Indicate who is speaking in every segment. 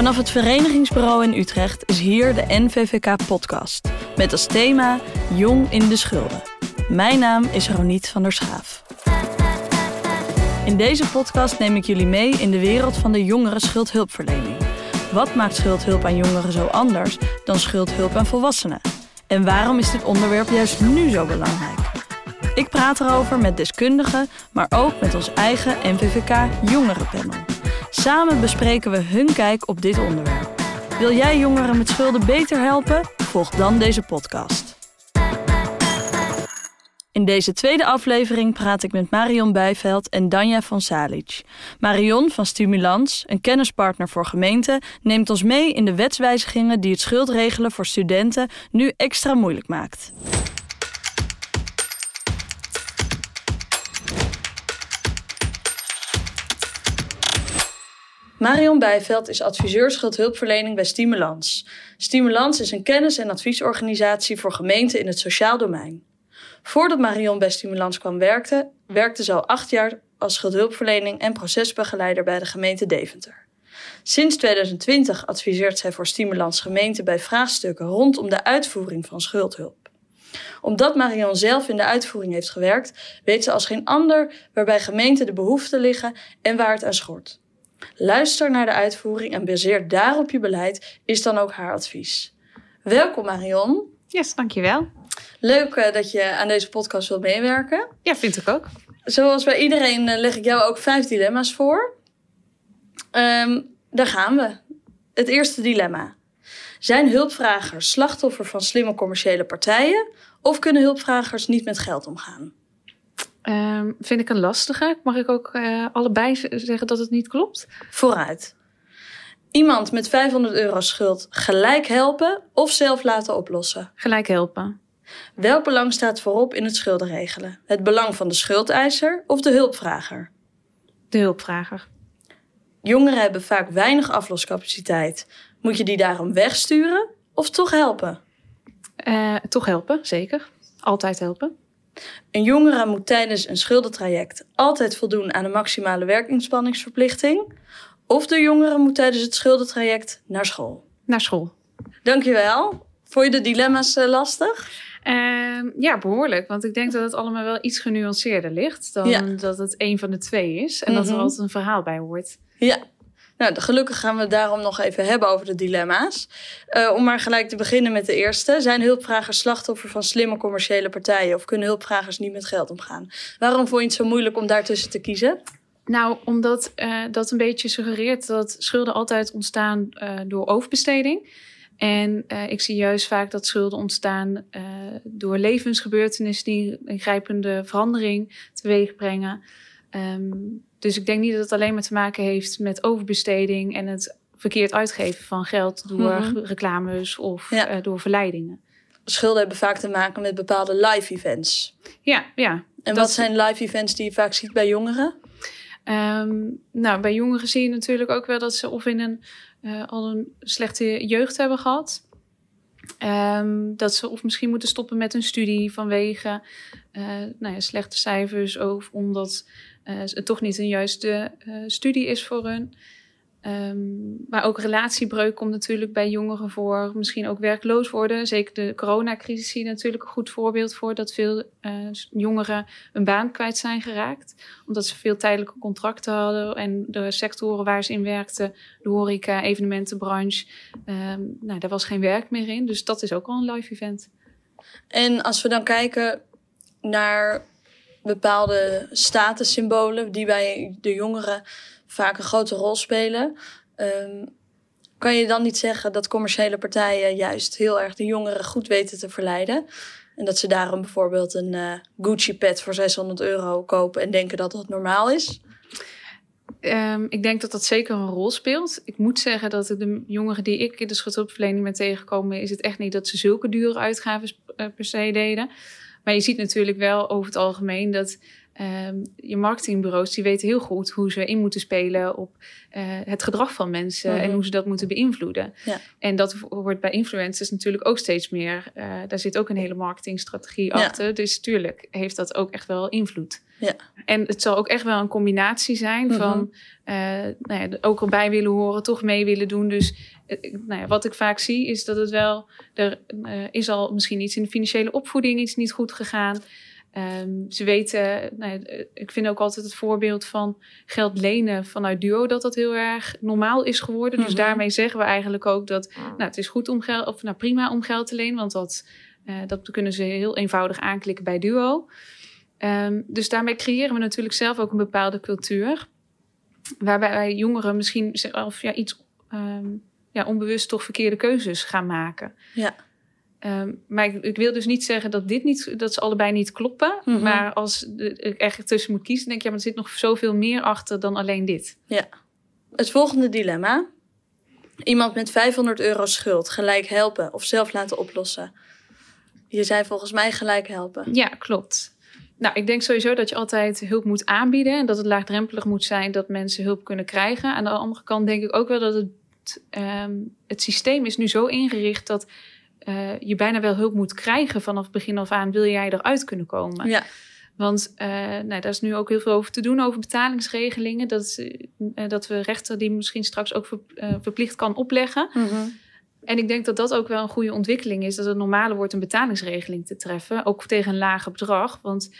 Speaker 1: Vanaf het Verenigingsbureau in Utrecht is hier de NVVK-podcast. Met als thema Jong in de Schulden. Mijn naam is Roniet van der Schaaf. In deze podcast neem ik jullie mee in de wereld van de jongere schuldhulpverlening. Wat maakt schuldhulp aan jongeren zo anders dan schuldhulp aan volwassenen? En waarom is dit onderwerp juist nu zo belangrijk? Ik praat erover met deskundigen, maar ook met ons eigen NVVK Jongerenpanel. Samen bespreken we hun kijk op dit onderwerp. Wil jij jongeren met schulden beter helpen? Volg dan deze podcast. In deze tweede aflevering praat ik met Marion Bijveld en Danja van Salic. Marion van Stimulans, een kennispartner voor gemeenten, neemt ons mee in de wetswijzigingen die het schuldregelen voor studenten nu extra moeilijk maakt. Marion Bijveld is adviseur schuldhulpverlening bij Stimulans. Stimulans is een kennis- en adviesorganisatie voor gemeenten in het sociaal domein. Voordat Marion bij Stimulans kwam werken, werkte ze al acht jaar als schuldhulpverlening en procesbegeleider bij de gemeente Deventer. Sinds 2020 adviseert zij voor Stimulans gemeenten bij vraagstukken rondom de uitvoering van schuldhulp. Omdat Marion zelf in de uitvoering heeft gewerkt, weet ze als geen ander waarbij gemeenten de behoeften liggen en waar het aan schort. Luister naar de uitvoering en baseer daarop je beleid, is dan ook haar advies. Welkom Marion.
Speaker 2: Yes, dankjewel.
Speaker 1: Leuk uh, dat je aan deze podcast wilt meewerken.
Speaker 2: Ja, vind ik ook.
Speaker 1: Zoals bij iedereen uh, leg ik jou ook vijf dilemma's voor. Um, daar gaan we. Het eerste dilemma. Zijn hulpvragers slachtoffer van slimme commerciële partijen of kunnen hulpvragers niet met geld omgaan?
Speaker 2: Um, vind ik een lastige. Mag ik ook uh, allebei zeggen dat het niet klopt?
Speaker 1: Vooruit. Iemand met 500 euro schuld gelijk helpen of zelf laten oplossen?
Speaker 2: Gelijk helpen.
Speaker 1: Welk belang staat voorop in het schuldenregelen? Het belang van de schuldeiser of de hulpvrager?
Speaker 2: De hulpvrager.
Speaker 1: Jongeren hebben vaak weinig afloscapaciteit. Moet je die daarom wegsturen of toch helpen?
Speaker 2: Uh, toch helpen, zeker. Altijd helpen.
Speaker 1: Een jongere moet tijdens een schuldentraject altijd voldoen aan de maximale werkinspanningsverplichting. Of de jongere moet tijdens het schuldentraject naar school.
Speaker 2: Naar school.
Speaker 1: Dankjewel. Vond je de dilemma's uh, lastig?
Speaker 2: Uh, ja, behoorlijk. Want ik denk dat het allemaal wel iets genuanceerder ligt dan ja. dat het een van de twee is. En mm -hmm. dat er altijd een verhaal bij hoort.
Speaker 1: Ja, nou, gelukkig gaan we het daarom nog even hebben over de dilemma's. Uh, om maar gelijk te beginnen met de eerste. Zijn hulpvragers slachtoffer van slimme commerciële partijen of kunnen hulpvragers niet met geld omgaan? Waarom vond je het zo moeilijk om daartussen te kiezen?
Speaker 2: Nou, omdat uh, dat een beetje suggereert dat schulden altijd ontstaan uh, door overbesteding. En ik zie juist vaak dat schulden ontstaan door levensgebeurtenissen die ingrijpende verandering teweeg brengen. Um, dus ik denk niet dat het alleen maar te maken heeft met overbesteding en het verkeerd uitgeven van geld door mm -hmm. reclames of ja. uh, door verleidingen.
Speaker 1: Schulden hebben vaak te maken met bepaalde live events.
Speaker 2: Ja, ja.
Speaker 1: En wat zijn live events die je vaak ziet bij jongeren?
Speaker 2: Um, nou, bij jongeren zie je natuurlijk ook wel dat ze of in een uh, al een slechte jeugd hebben gehad. Um, dat ze of misschien moeten stoppen met hun studie vanwege uh, nou ja, slechte cijfers of omdat het toch niet een juiste studie is voor hun. Um, maar ook relatiebreuk komt natuurlijk bij jongeren voor. Misschien ook werkloos worden. Zeker de coronacrisis zie je natuurlijk een goed voorbeeld voor. Dat veel uh, jongeren een baan kwijt zijn geraakt. Omdat ze veel tijdelijke contracten hadden. En de sectoren waar ze in werkten, de horeca, evenementenbranche. Um, nou, daar was geen werk meer in. Dus dat is ook al een live event.
Speaker 1: En als we dan kijken naar bepaalde statussymbolen die bij de jongeren vaak een grote rol spelen. Um, kan je dan niet zeggen dat commerciële partijen juist heel erg de jongeren goed weten te verleiden? En dat ze daarom bijvoorbeeld een uh, Gucci-pet voor 600 euro kopen en denken dat dat normaal is?
Speaker 2: Um, ik denk dat dat zeker een rol speelt. Ik moet zeggen dat de jongeren die ik in de schuldhulpverlening ben tegengekomen, is het echt niet dat ze zulke dure uitgaven uh, per se deden. Maar je ziet natuurlijk wel over het algemeen dat ehm, je marketingbureaus die weten heel goed hoe ze in moeten spelen op eh, het gedrag van mensen en
Speaker 1: Mhm.
Speaker 2: hoe ze dat moeten beïnvloeden.
Speaker 1: Ja.
Speaker 2: En dat wordt bij influencers natuurlijk ook steeds meer. eh, daar zit ook een hele marketingstrategie
Speaker 1: Ja.
Speaker 2: achter. Dus tuurlijk heeft dat ook echt wel invloed.
Speaker 1: Ja.
Speaker 2: En het zal ook echt wel een combinatie zijn
Speaker 1: Mhm.
Speaker 2: van eh, nou ja, ook erbij willen horen, toch mee willen doen. Dus nou ja, wat ik vaak zie is dat het wel, er eh, is al misschien iets in de financiële opvoeding iets niet goed gegaan. Ehm, ze weten, nou ja, eh, ik vind ook altijd het voorbeeld van geld lenen vanuit duo, dat dat heel erg normaal is geworden. Dus
Speaker 1: Mhm.
Speaker 2: daarmee zeggen we eigenlijk ook dat nou, het is goed om geld, of nou prima om geld te lenen, want dat, eh, dat kunnen ze heel eenvoudig aanklikken bij duo. Ehm, dus daarmee creëren we natuurlijk zelf ook een bepaalde cultuur. Waarbij wij jongeren misschien zelf ja, iets ehm, ja, onbewust toch verkeerde keuzes gaan maken.
Speaker 1: Ja.
Speaker 2: Ehm, maar ik, ik wil dus niet zeggen dat, dit niet, dat ze allebei niet kloppen. Maar als ik echt tussen moet kiezen, denk ik, ja, maar er zit nog zoveel meer achter dan alleen dit.
Speaker 1: Het volgende dilemma. Iemand met 500 euro schuld gelijk helpen of zelf laten oplossen. Je zei volgens mij gelijk helpen.
Speaker 2: Ja, klopt. Nou, ik denk sowieso dat je altijd hulp moet aanbieden en dat het laagdrempelig moet zijn dat mensen hulp kunnen krijgen. Aan de andere kant denk ik ook wel dat het, ehm, het systeem is nu zo ingericht dat eh, je bijna wel hulp moet krijgen vanaf begin af aan, wil jij eruit kunnen komen.
Speaker 1: Ja,
Speaker 2: Want eh, nou, daar is nu ook heel veel over te doen, over betalingsregelingen. Dat, eh, dat we rechter die misschien straks ook ver- verplicht kan opleggen.
Speaker 1: Mhm.
Speaker 2: En ik denk dat dat ook wel een goede ontwikkeling is. Dat het normaler wordt een betalingsregeling te treffen. Ook tegen een lager bedrag. Want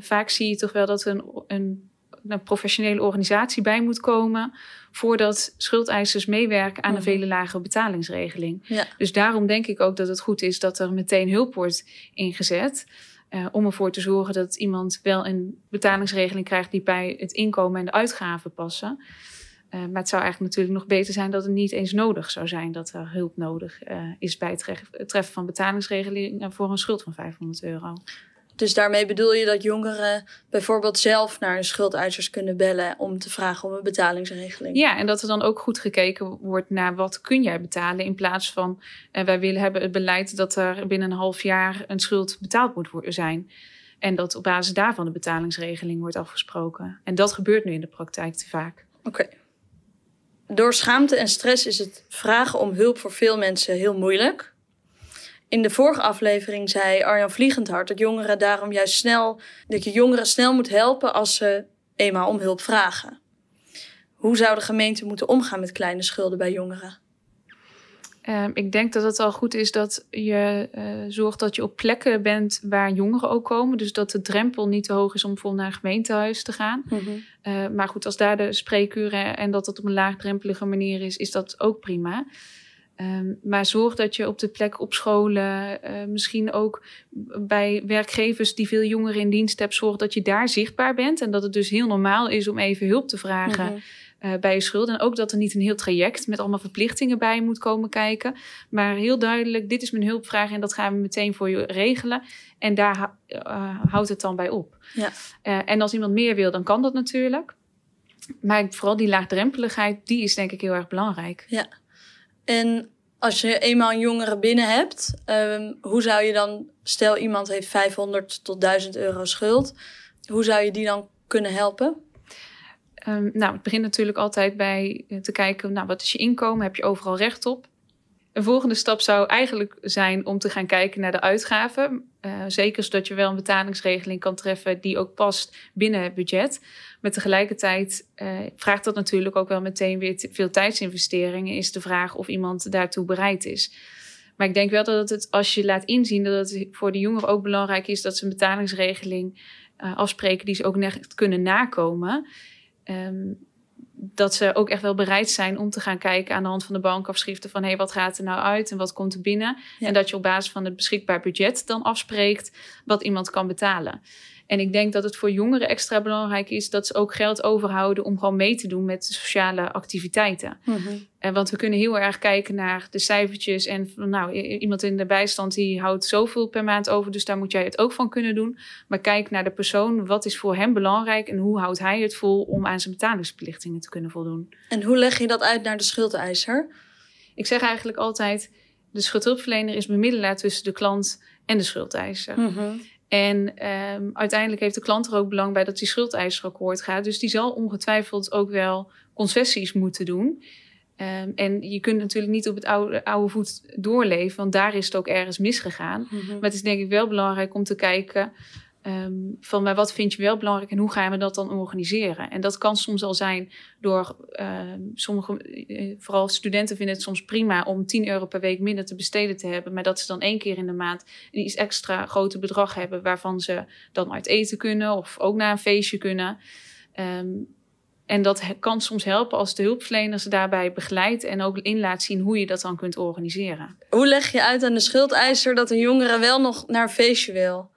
Speaker 2: vaak zie je toch wel dat een, een, een professionele organisatie bij moet komen. Voordat schuldeisers meewerken aan een
Speaker 1: Mhm.
Speaker 2: vele lagere betalingsregeling.
Speaker 1: Ja.
Speaker 2: Dus daarom denk ik ook dat het goed is dat er meteen hulp wordt ingezet. eh, om ervoor te zorgen dat iemand wel een betalingsregeling krijgt die bij het inkomen en de uitgaven passen. Eh, maar het zou eigenlijk natuurlijk nog beter zijn dat het niet eens nodig zou zijn dat er hulp nodig eh, is bij het treffen van betalingsregelingen voor een schuld van 500 euro.
Speaker 1: Dus daarmee bedoel je dat jongeren bijvoorbeeld zelf naar hun schuldeisers kunnen bellen om te vragen om een betalingsregeling.
Speaker 2: Ja, en dat er dan ook goed gekeken wordt naar wat kun jij betalen in plaats van eh, wij willen hebben het beleid dat er binnen een half jaar een schuld betaald moet worden zijn. En dat op basis daarvan de betalingsregeling wordt afgesproken. En dat gebeurt nu in de praktijk te vaak.
Speaker 1: Oké. Door schaamte en stress is het vragen om hulp voor veel mensen heel moeilijk. In de vorige aflevering zei Arjan Vliegendhart dat jongeren daarom juist snel, dat je jongeren snel moet helpen als ze eenmaal om hulp vragen. Hoe zou de gemeente moeten omgaan met kleine schulden bij jongeren?
Speaker 2: Ehm, ik denk dat het al goed is dat je eh, zorgt dat je op plekken bent waar jongeren ook komen. Dus dat de drempel niet te hoog is om bijvoorbeeld naar een gemeentehuis te gaan. Eh, maar goed, als daar de spreekuren en dat het op een laagdrempelige manier is, is dat ook prima. Ehm, maar zorg dat je op de plek op scholen, eh, misschien ook bij werkgevers die veel jongeren in dienst hebben, zorg dat je daar zichtbaar bent. En dat het dus heel normaal is om even hulp te vragen
Speaker 1: Mhm.
Speaker 2: eh, bij je schuld. En ook dat er niet een heel traject met allemaal verplichtingen bij moet komen kijken. Maar heel duidelijk, dit is mijn hulpvraag en dat gaan we meteen voor je regelen. En daar eh, houdt het dan bij op.
Speaker 1: Ja.
Speaker 2: En als iemand meer wil, dan kan dat natuurlijk. Maar vooral die laagdrempeligheid, die is denk ik heel erg belangrijk.
Speaker 1: En als je eenmaal een jongere binnen hebt, ehm, hoe zou je dan, stel iemand heeft 500 tot 1000 euro schuld, hoe zou je die dan kunnen helpen?
Speaker 2: Ehm, nou, het begint natuurlijk altijd bij eh, te kijken, nou, wat is je inkomen? Heb je overal recht op? Een volgende stap zou eigenlijk zijn om te gaan kijken naar de uitgaven. Eh, zeker zodat je wel een betalingsregeling kan treffen die ook past binnen het budget. Maar tegelijkertijd eh, vraagt dat natuurlijk ook wel meteen weer veel tijdsinvesteringen. Is de vraag of iemand daartoe bereid is. Maar ik denk wel dat het, als je laat inzien dat het voor de jongeren ook belangrijk is dat ze een betalingsregeling eh, afspreken die ze ook echt kunnen nakomen. Ehm, dat ze ook echt wel bereid zijn om te gaan kijken aan de hand van de bankafschriften van hé, hey, wat gaat er nou uit en wat komt er binnen?
Speaker 1: Ja.
Speaker 2: En dat je op basis van het beschikbaar budget dan afspreekt wat iemand kan betalen. En ik denk dat het voor jongeren extra belangrijk is dat ze ook geld overhouden om gewoon mee te doen met de sociale activiteiten. En want we kunnen heel erg kijken naar de cijfertjes. En nou, iemand in de bijstand die houdt zoveel per maand over. Dus daar moet jij het ook van kunnen doen. Maar kijk naar de persoon. Wat is voor hem belangrijk? En hoe houdt hij het vol om aan zijn betalingsverplichtingen te kunnen voldoen?
Speaker 1: En hoe leg je dat uit naar de schuldeiser?
Speaker 2: Ik zeg eigenlijk altijd: de schuldhulpverlener is bemiddelaar tussen de klant en de schuldeiser.
Speaker 1: Mhm.
Speaker 2: En ehm, uiteindelijk heeft de klant er ook belang bij dat die schuldeiserakkoord gaat. Dus die zal ongetwijfeld ook wel concessies moeten doen. Ehm, en je kunt natuurlijk niet op het oude, oude voet doorleven, want daar is het ook ergens misgegaan.
Speaker 1: Mhm.
Speaker 2: Maar het is denk ik wel belangrijk om te kijken ehm, van maar wat vind je wel belangrijk en hoe gaan we dat dan organiseren? En dat kan soms al zijn door ehm, sommige, eh, vooral studenten vinden het soms prima om 10 euro per week minder te besteden te hebben, maar dat ze dan één keer in de maand een iets extra grote bedrag hebben waarvan ze dan uit eten kunnen of ook naar een feestje kunnen. Ehm, en dat kan soms helpen als de hulpverlener ze daarbij begeleidt en ook in laat zien hoe je dat dan kunt organiseren.
Speaker 1: Hoe leg je uit aan de schuldeiser dat een jongere wel nog naar een feestje wil?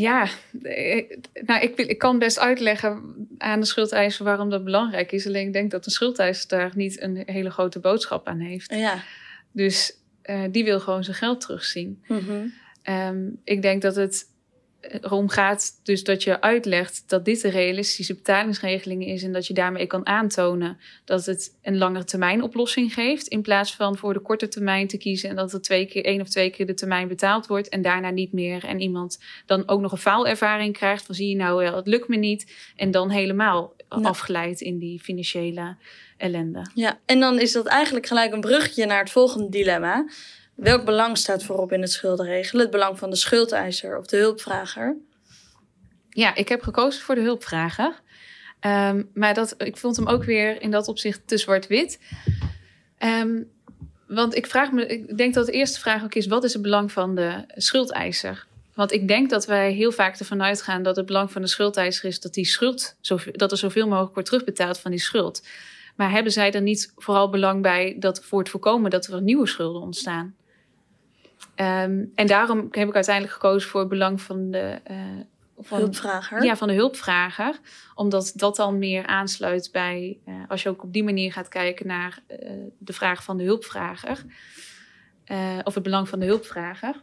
Speaker 2: Ja, eh, nou, ik, ik kan best uitleggen aan de schuldeiser waarom dat belangrijk is. Alleen ik denk dat de schuldeiser daar niet een hele grote boodschap aan heeft.
Speaker 1: Ja.
Speaker 2: Dus eh, die wil gewoon zijn geld terugzien.
Speaker 1: Mhm.
Speaker 2: Ehm, ik denk dat het erom gaat dus dat je uitlegt dat dit een realistische betalingsregeling is en dat je daarmee kan aantonen dat het een langere termijn oplossing geeft in plaats van voor de korte termijn te kiezen en dat er twee keer één of twee keer de termijn betaald wordt en daarna niet meer en iemand dan ook nog een faalervaring krijgt van zie je nou wel het lukt me niet en dan helemaal afgeleid in die financiële ellende.
Speaker 1: Ja, en dan is dat eigenlijk gelijk een brugje naar het volgende dilemma. Welk belang staat voorop in het schuldenregelen? Het belang van de schuldeiser of de hulpvrager?
Speaker 2: Ja, ik heb gekozen voor de hulpvrager. Ehm, maar dat, ik vond hem ook weer in dat opzicht te zwart-wit. Ehm, want ik, vraag me, ik denk dat de eerste vraag ook is: wat is het belang van de schuldeiser? Want ik denk dat wij heel vaak ervan uitgaan dat het belang van de schuldeiser is dat, die schuld, dat er zoveel mogelijk wordt terugbetaald van die schuld. Maar hebben zij er niet vooral belang bij dat voor het voorkomen dat er nieuwe schulden ontstaan? Ehm, en daarom heb ik uiteindelijk gekozen voor het belang van de, eh, van,
Speaker 1: Hulpvrager?
Speaker 2: ja, van de hulpvrager. Omdat dat dan meer aansluit bij, eh, als je ook op die manier gaat kijken naar eh, de vraag van de hulpvrager. of het belang van de hulpvrager.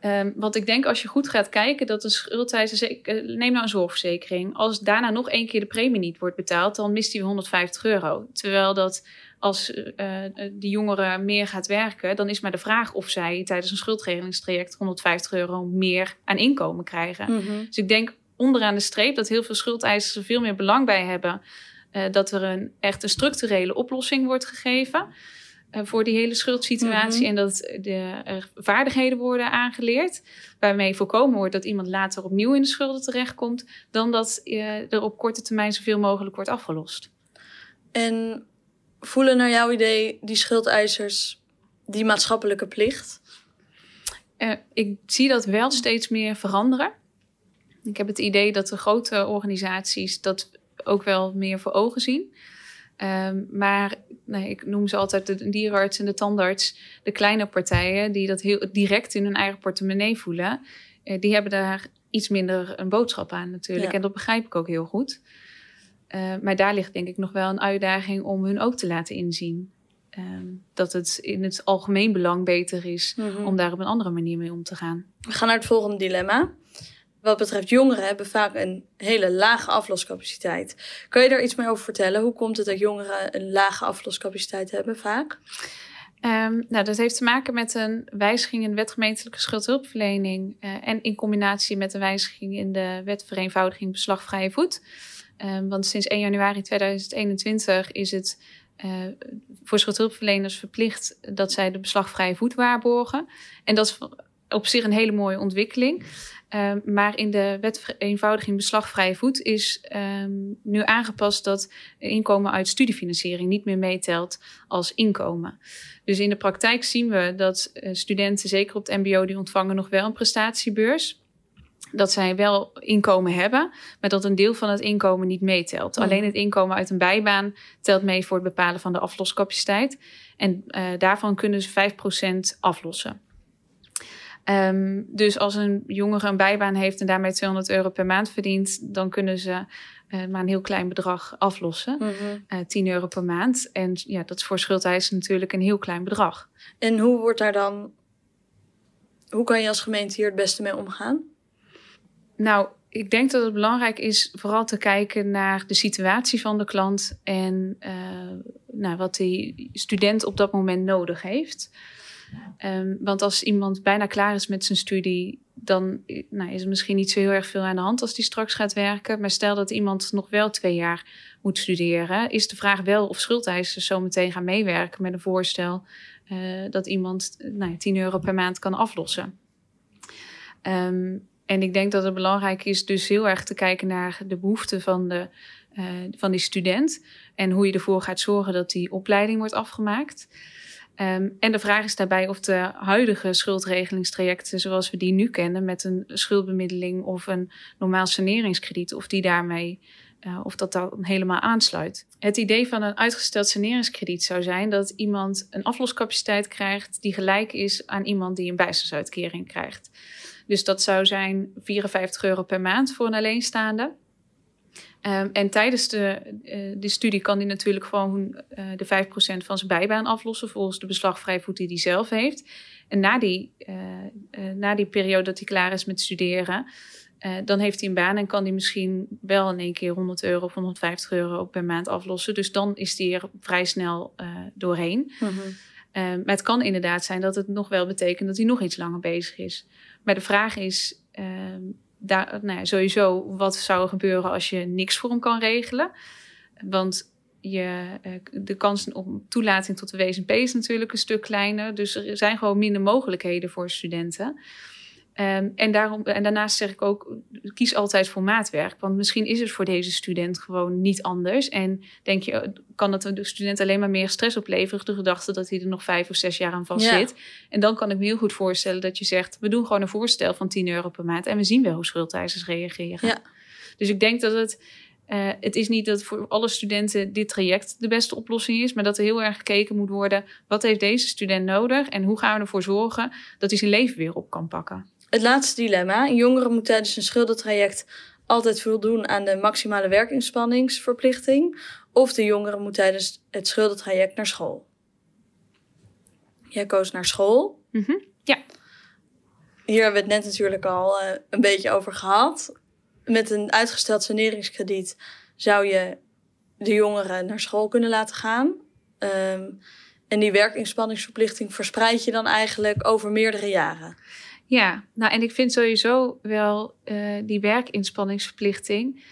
Speaker 2: Ehm, want ik denk als je goed gaat kijken dat een eh, neem nou een zorgverzekering, als daarna nog één keer de premie niet wordt betaald, dan mist hij 150 euro. Terwijl dat als eh, eh, die jongere meer gaat werken, dan is maar de vraag of zij tijdens een schuldregelingstraject 150 euro meer aan inkomen krijgen.
Speaker 1: Mhm.
Speaker 2: Dus ik denk onderaan de streep dat heel veel schuldeisers er veel meer belang bij hebben eh, dat er een echt een structurele oplossing wordt gegeven voor die hele schuldsituatie
Speaker 1: Mhm.
Speaker 2: en dat de er vaardigheden worden aangeleerd waarmee voorkomen wordt dat iemand later opnieuw in de schulden terechtkomt, dan dat eh, er op korte termijn zoveel mogelijk wordt afgelost.
Speaker 1: En voelen naar jouw idee die schuldeisers die maatschappelijke plicht?
Speaker 2: Eh, ik zie dat wel steeds meer veranderen. Ik heb het idee dat de grote organisaties dat ook wel meer voor ogen zien. Ehm, maar nee, ik noem ze altijd de dierenarts en de tandarts. De kleine partijen die dat heel direct in hun eigen portemonnee voelen. eh, die hebben daar iets minder een boodschap aan natuurlijk.
Speaker 1: Ja.
Speaker 2: En dat begrijp ik ook heel goed. Eh, maar daar ligt denk ik nog wel een uitdaging om hun ook te laten inzien. ehm, dat het in het algemeen belang beter is
Speaker 1: Mhm.
Speaker 2: om daar op een andere manier mee om te gaan.
Speaker 1: We gaan naar het volgende dilemma. Wat betreft jongeren hebben vaak een hele lage afloscapaciteit. Kan je daar iets meer over vertellen? Hoe komt het dat jongeren een lage afloscapaciteit hebben vaak?
Speaker 2: Ehm, nou, dat heeft te maken met een wijziging in de wet gemeentelijke schuldhulpverlening. eh, en in combinatie met een wijziging in de wet vereenvoudiging beslagvrije voet. Ehm, want sinds 1 januari 2021 is het eh, voor schuldhulpverleners verplicht dat zij de beslagvrije voet waarborgen. En dat is op zich een hele mooie ontwikkeling. Ehm, maar in de wet vereenvoudiging beslagvrije voet is ehm, nu aangepast dat inkomen uit studiefinanciering niet meer meetelt als inkomen. Dus in de praktijk zien we dat eh, studenten, zeker op het MBO, die ontvangen nog wel een prestatiebeurs. Dat zij wel inkomen hebben, maar dat een deel van het inkomen niet meetelt. Alleen het inkomen uit een bijbaan telt mee voor het bepalen van de afloscapaciteit. En eh, daarvan kunnen ze 5% aflossen. Ehm, dus als een jongere een bijbaan heeft en daarmee 200 euro per maand verdient, dan kunnen ze eh, maar een heel klein bedrag aflossen. Eh 10 euro per maand. En ja, dat is voor schuldeisers natuurlijk een heel klein bedrag.
Speaker 1: En hoe wordt daar dan... Hoe kan je als gemeente hier het beste mee omgaan?
Speaker 2: Nou, ik denk dat het belangrijk is vooral te kijken naar de situatie van de klant en eh, nou, wat die student op dat moment nodig heeft. Ehm, want als iemand bijna klaar is met zijn studie, dan nou, is er misschien niet zo heel erg veel aan de hand als die straks gaat werken. Maar stel dat iemand nog wel twee jaar moet studeren, is de vraag wel of schuldeisers zo meteen gaan meewerken met een voorstel uh, dat iemand nou, 10 euro per maand kan aflossen. Um, en ik denk dat het belangrijk is dus heel erg te kijken naar de behoeften van, de, uh, van die student. En hoe je ervoor gaat zorgen dat die opleiding wordt afgemaakt. Um, en de vraag is daarbij of de huidige schuldregelingstrajecten zoals we die nu kennen, met een schuldbemiddeling of een normaal saneringskrediet, of die daarmee uh, of dat dan helemaal aansluit. Het idee van een uitgesteld saneringskrediet zou zijn dat iemand een afloscapaciteit krijgt die gelijk is aan iemand die een bijstandsuitkering krijgt. Dus dat zou zijn 54 euro per maand voor een alleenstaande. Um, en tijdens de, uh, de studie kan hij natuurlijk gewoon uh, de 5% van zijn bijbaan aflossen volgens de beslagvrij voet die hij zelf heeft. En na die, uh, na die periode dat hij klaar is met studeren, dan heeft hij een baan en kan hij misschien wel in één keer 100 euro of 150 euro per maand aflossen. Dus dan is hij er vrij snel doorheen. Mm -hmm. maar het kan inderdaad zijn dat het nog wel betekent dat hij nog iets langer bezig is. Maar de vraag is uh, daar, nou ja, sowieso, wat zou er gebeuren als je niks voor hem kan regelen? Want je, uh, de kans op toelating tot de WSNP is natuurlijk een stuk kleiner. Dus er zijn gewoon minder mogelijkheden voor studenten. Um, en, daarom, en daarnaast zeg ik ook, kies altijd voor maatwerk. Want misschien is het voor deze student gewoon niet anders. En denk je, kan het de student alleen maar meer stress opleveren... de gedachte dat hij er nog vijf of zes jaar aan vast zit. En dan kan ik me heel goed voorstellen dat je zegt... we doen gewoon een voorstel van 10 euro per maand... en we zien wel hoe schuldeisers reageren. Ja. Dus ik denk dat het... Uh, het is niet dat voor alle studenten dit traject de beste oplossing is, maar dat er heel erg gekeken moet worden: wat heeft deze student nodig en hoe gaan we ervoor zorgen dat hij zijn leven weer op kan pakken?
Speaker 1: Het laatste dilemma. Een jongere moet tijdens een schuldentraject altijd voldoen aan de maximale werkinspanningsverplichting. Of de jongere moet tijdens het schuldentraject naar school. Jij koos naar school.
Speaker 2: Mm -hmm. Ja.
Speaker 1: Hier hebben we het net natuurlijk al uh, een beetje over gehad. Met een uitgesteld saneringskrediet zou je de jongeren naar school kunnen laten gaan. Um, en die werkinspanningsverplichting verspreid je dan eigenlijk over meerdere jaren.
Speaker 2: Ja, nou en ik vind sowieso wel uh, die werkinspanningsverplichting.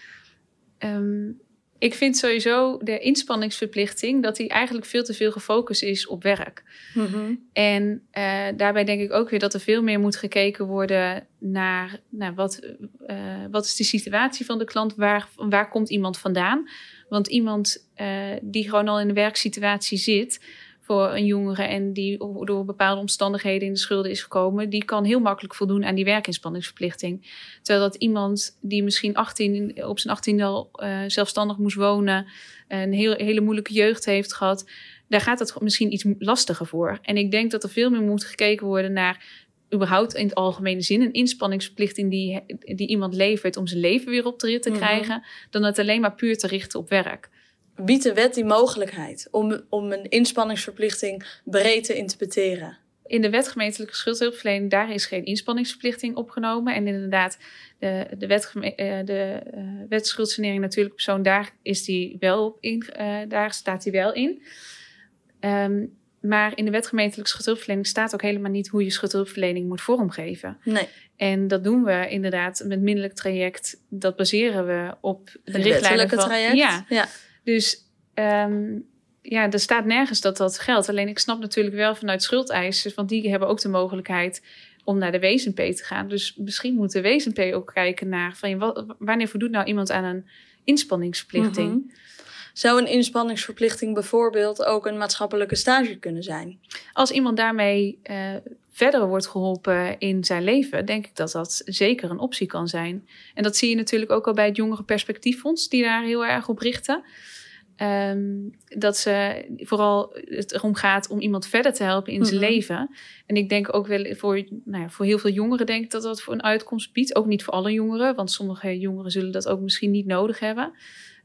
Speaker 2: Um, ik vind sowieso de inspanningsverplichting dat die eigenlijk veel te veel gefocust is op werk. Mm -hmm. En uh, daarbij denk ik ook weer dat er veel meer moet gekeken worden naar, naar wat, uh, wat is de situatie van de klant, waar, waar komt iemand vandaan. Want iemand die gewoon al in een werksituatie zit, voor een jongere en die door bepaalde omstandigheden in de schulden is gekomen, die kan heel makkelijk voldoen aan die werkinspanningsverplichting. Terwijl dat iemand die misschien 18, op zijn 18 al uh, zelfstandig moest wonen, een heel, hele moeilijke jeugd heeft gehad, daar gaat het misschien iets lastiger voor. En ik denk dat er veel meer moet gekeken worden naar überhaupt in het algemene zin een inspanningsverplichting die, die iemand levert om zijn leven weer op de rit te mhm. krijgen, dan het alleen maar puur te richten op werk
Speaker 1: biedt de wet die mogelijkheid om, om een inspanningsverplichting breed te interpreteren?
Speaker 2: In de wet gemeentelijke schuldhulpverlening, daar is geen inspanningsverplichting opgenomen. En inderdaad, de, de, wet, eh, de uh, wet schuldsanering natuurlijk persoon, daar, is die wel in, uh, daar staat die wel in. Um, maar in de wet gemeentelijke schuldhulpverlening staat ook helemaal niet hoe je schuldhulpverlening moet vormgeven.
Speaker 1: Nee.
Speaker 2: En dat doen we inderdaad met minderlijk traject. Dat baseren we op de richtlijnen van...
Speaker 1: traject?
Speaker 2: Ja. ja. Dus um, ja, er staat nergens dat dat geldt. Alleen ik snap natuurlijk wel vanuit schuldeisers, want die hebben ook de mogelijkheid om naar de WSNP te gaan. Dus misschien moet de WSNP ook kijken naar van wat, wanneer voldoet nou iemand aan een inspanningsverplichting. Mm -hmm.
Speaker 1: Zou een inspanningsverplichting bijvoorbeeld ook een maatschappelijke stage kunnen zijn?
Speaker 2: Als iemand daarmee uh, verder wordt geholpen in zijn leven, denk ik dat dat zeker een optie kan zijn. En dat zie je natuurlijk ook al bij het Jongere Perspectieffonds, die daar heel erg op richten. Um, dat ze vooral het erom gaat om iemand verder te helpen in zijn mm -hmm. leven. En ik denk ook wel voor, nou ja, voor heel veel jongeren denk ik dat dat voor een uitkomst biedt. Ook niet voor alle jongeren, want sommige jongeren zullen dat ook misschien niet nodig hebben.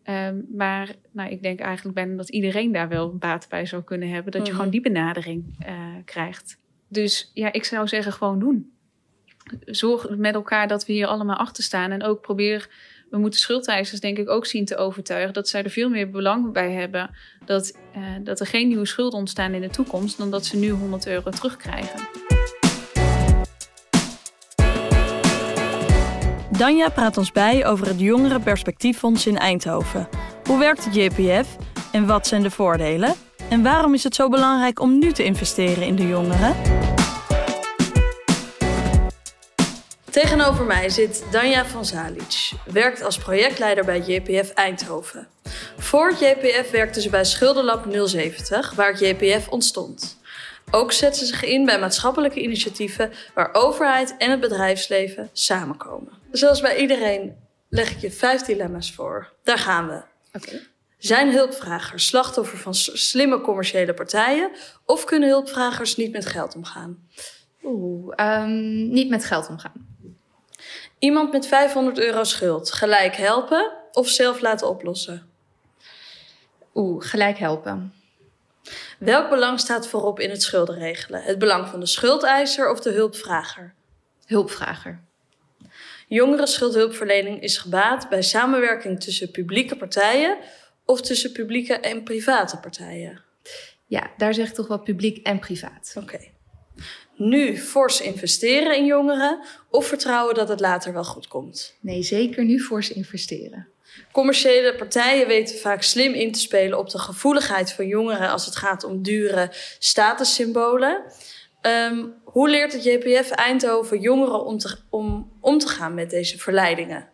Speaker 2: Um, maar nou, ik denk eigenlijk bijna dat iedereen daar wel baat bij zou kunnen hebben. Dat mm -hmm. je mhm. gewoon die benadering uh, krijgt. Dus ja, ik zou zeggen gewoon doen. Zorg met elkaar dat we hier allemaal achter staan. En ook probeer we moeten schuldeisers denk ik ook zien te overtuigen dat zij er veel meer belang bij hebben dat, uh, dat er geen nieuwe schulden ontstaan in de toekomst dan dat ze nu 100 euro terugkrijgen.
Speaker 1: Danja praat ons bij over het Jongerenperspectieffonds in Eindhoven. Hoe werkt het JPF en wat zijn de voordelen? En waarom is het zo belangrijk om nu te investeren in de jongeren? Tegenover mij zit Danja van Zalic, werkt als projectleider bij JPF Eindhoven. Voor JPF werkte ze bij Schuldenlab 070, waar het JPF ontstond. Ook zet ze zich in bij maatschappelijke initiatieven waar overheid en het bedrijfsleven samenkomen. Zoals bij iedereen leg ik je vijf dilemma's voor. Daar gaan we.
Speaker 3: Oké.
Speaker 1: Zijn hulpvragers slachtoffer van slimme commerciële partijen of kunnen hulpvragers niet met geld omgaan?
Speaker 3: Oeh, um, niet met geld omgaan.
Speaker 1: Iemand met 500 euro schuld gelijk helpen of zelf laten oplossen?
Speaker 3: Oeh, gelijk helpen.
Speaker 1: Welk belang staat voorop in het schuldenregelen? Het belang van de schuldeiser of de hulpvrager?
Speaker 3: Hulpvrager.
Speaker 1: Jongeren schuldhulpverlening is gebaat bij samenwerking tussen publieke partijen of tussen publieke en private partijen?
Speaker 3: Ja, daar zeg ik toch wel publiek en privaat.
Speaker 1: Oké. Nu fors investeren in jongeren of vertrouwen dat het later wel goed komt?
Speaker 3: Nee, zeker nu fors investeren.
Speaker 1: Commerciële partijen weten vaak slim in te spelen op de gevoeligheid van jongeren als het gaat om dure statussymbolen. Um, hoe leert het JPF Eindhoven jongeren om te, om, om te gaan met deze verleidingen?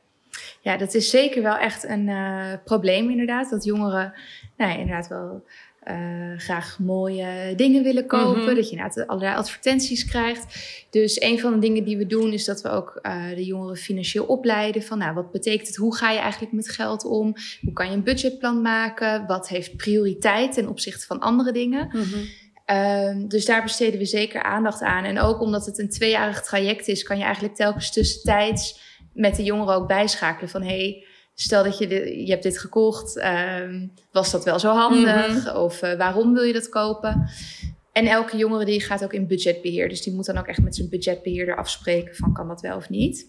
Speaker 3: Ja, dat is zeker wel echt een uh, probleem inderdaad. Dat jongeren nou inderdaad wel uh, graag mooie dingen willen kopen. Mm-hmm. Dat je inderdaad allerlei advertenties krijgt. Dus een van de dingen die we doen is dat we ook uh, de jongeren financieel opleiden. Van nou, wat betekent het? Hoe ga je eigenlijk met geld om? Hoe kan je een budgetplan maken? Wat heeft prioriteit ten opzichte van andere dingen? Mm-hmm. Uh, dus daar besteden we zeker aandacht aan. En ook omdat het een tweejarig traject is, kan je eigenlijk telkens tussentijds met de jongeren ook bijschakelen van hey, stel dat je, de, je hebt dit gekocht, uh, was dat wel zo handig? Mm-hmm. Of uh, waarom wil je dat kopen? En elke jongere die gaat ook in budgetbeheer. Dus die moet dan ook echt met zijn budgetbeheerder afspreken van kan dat wel of niet.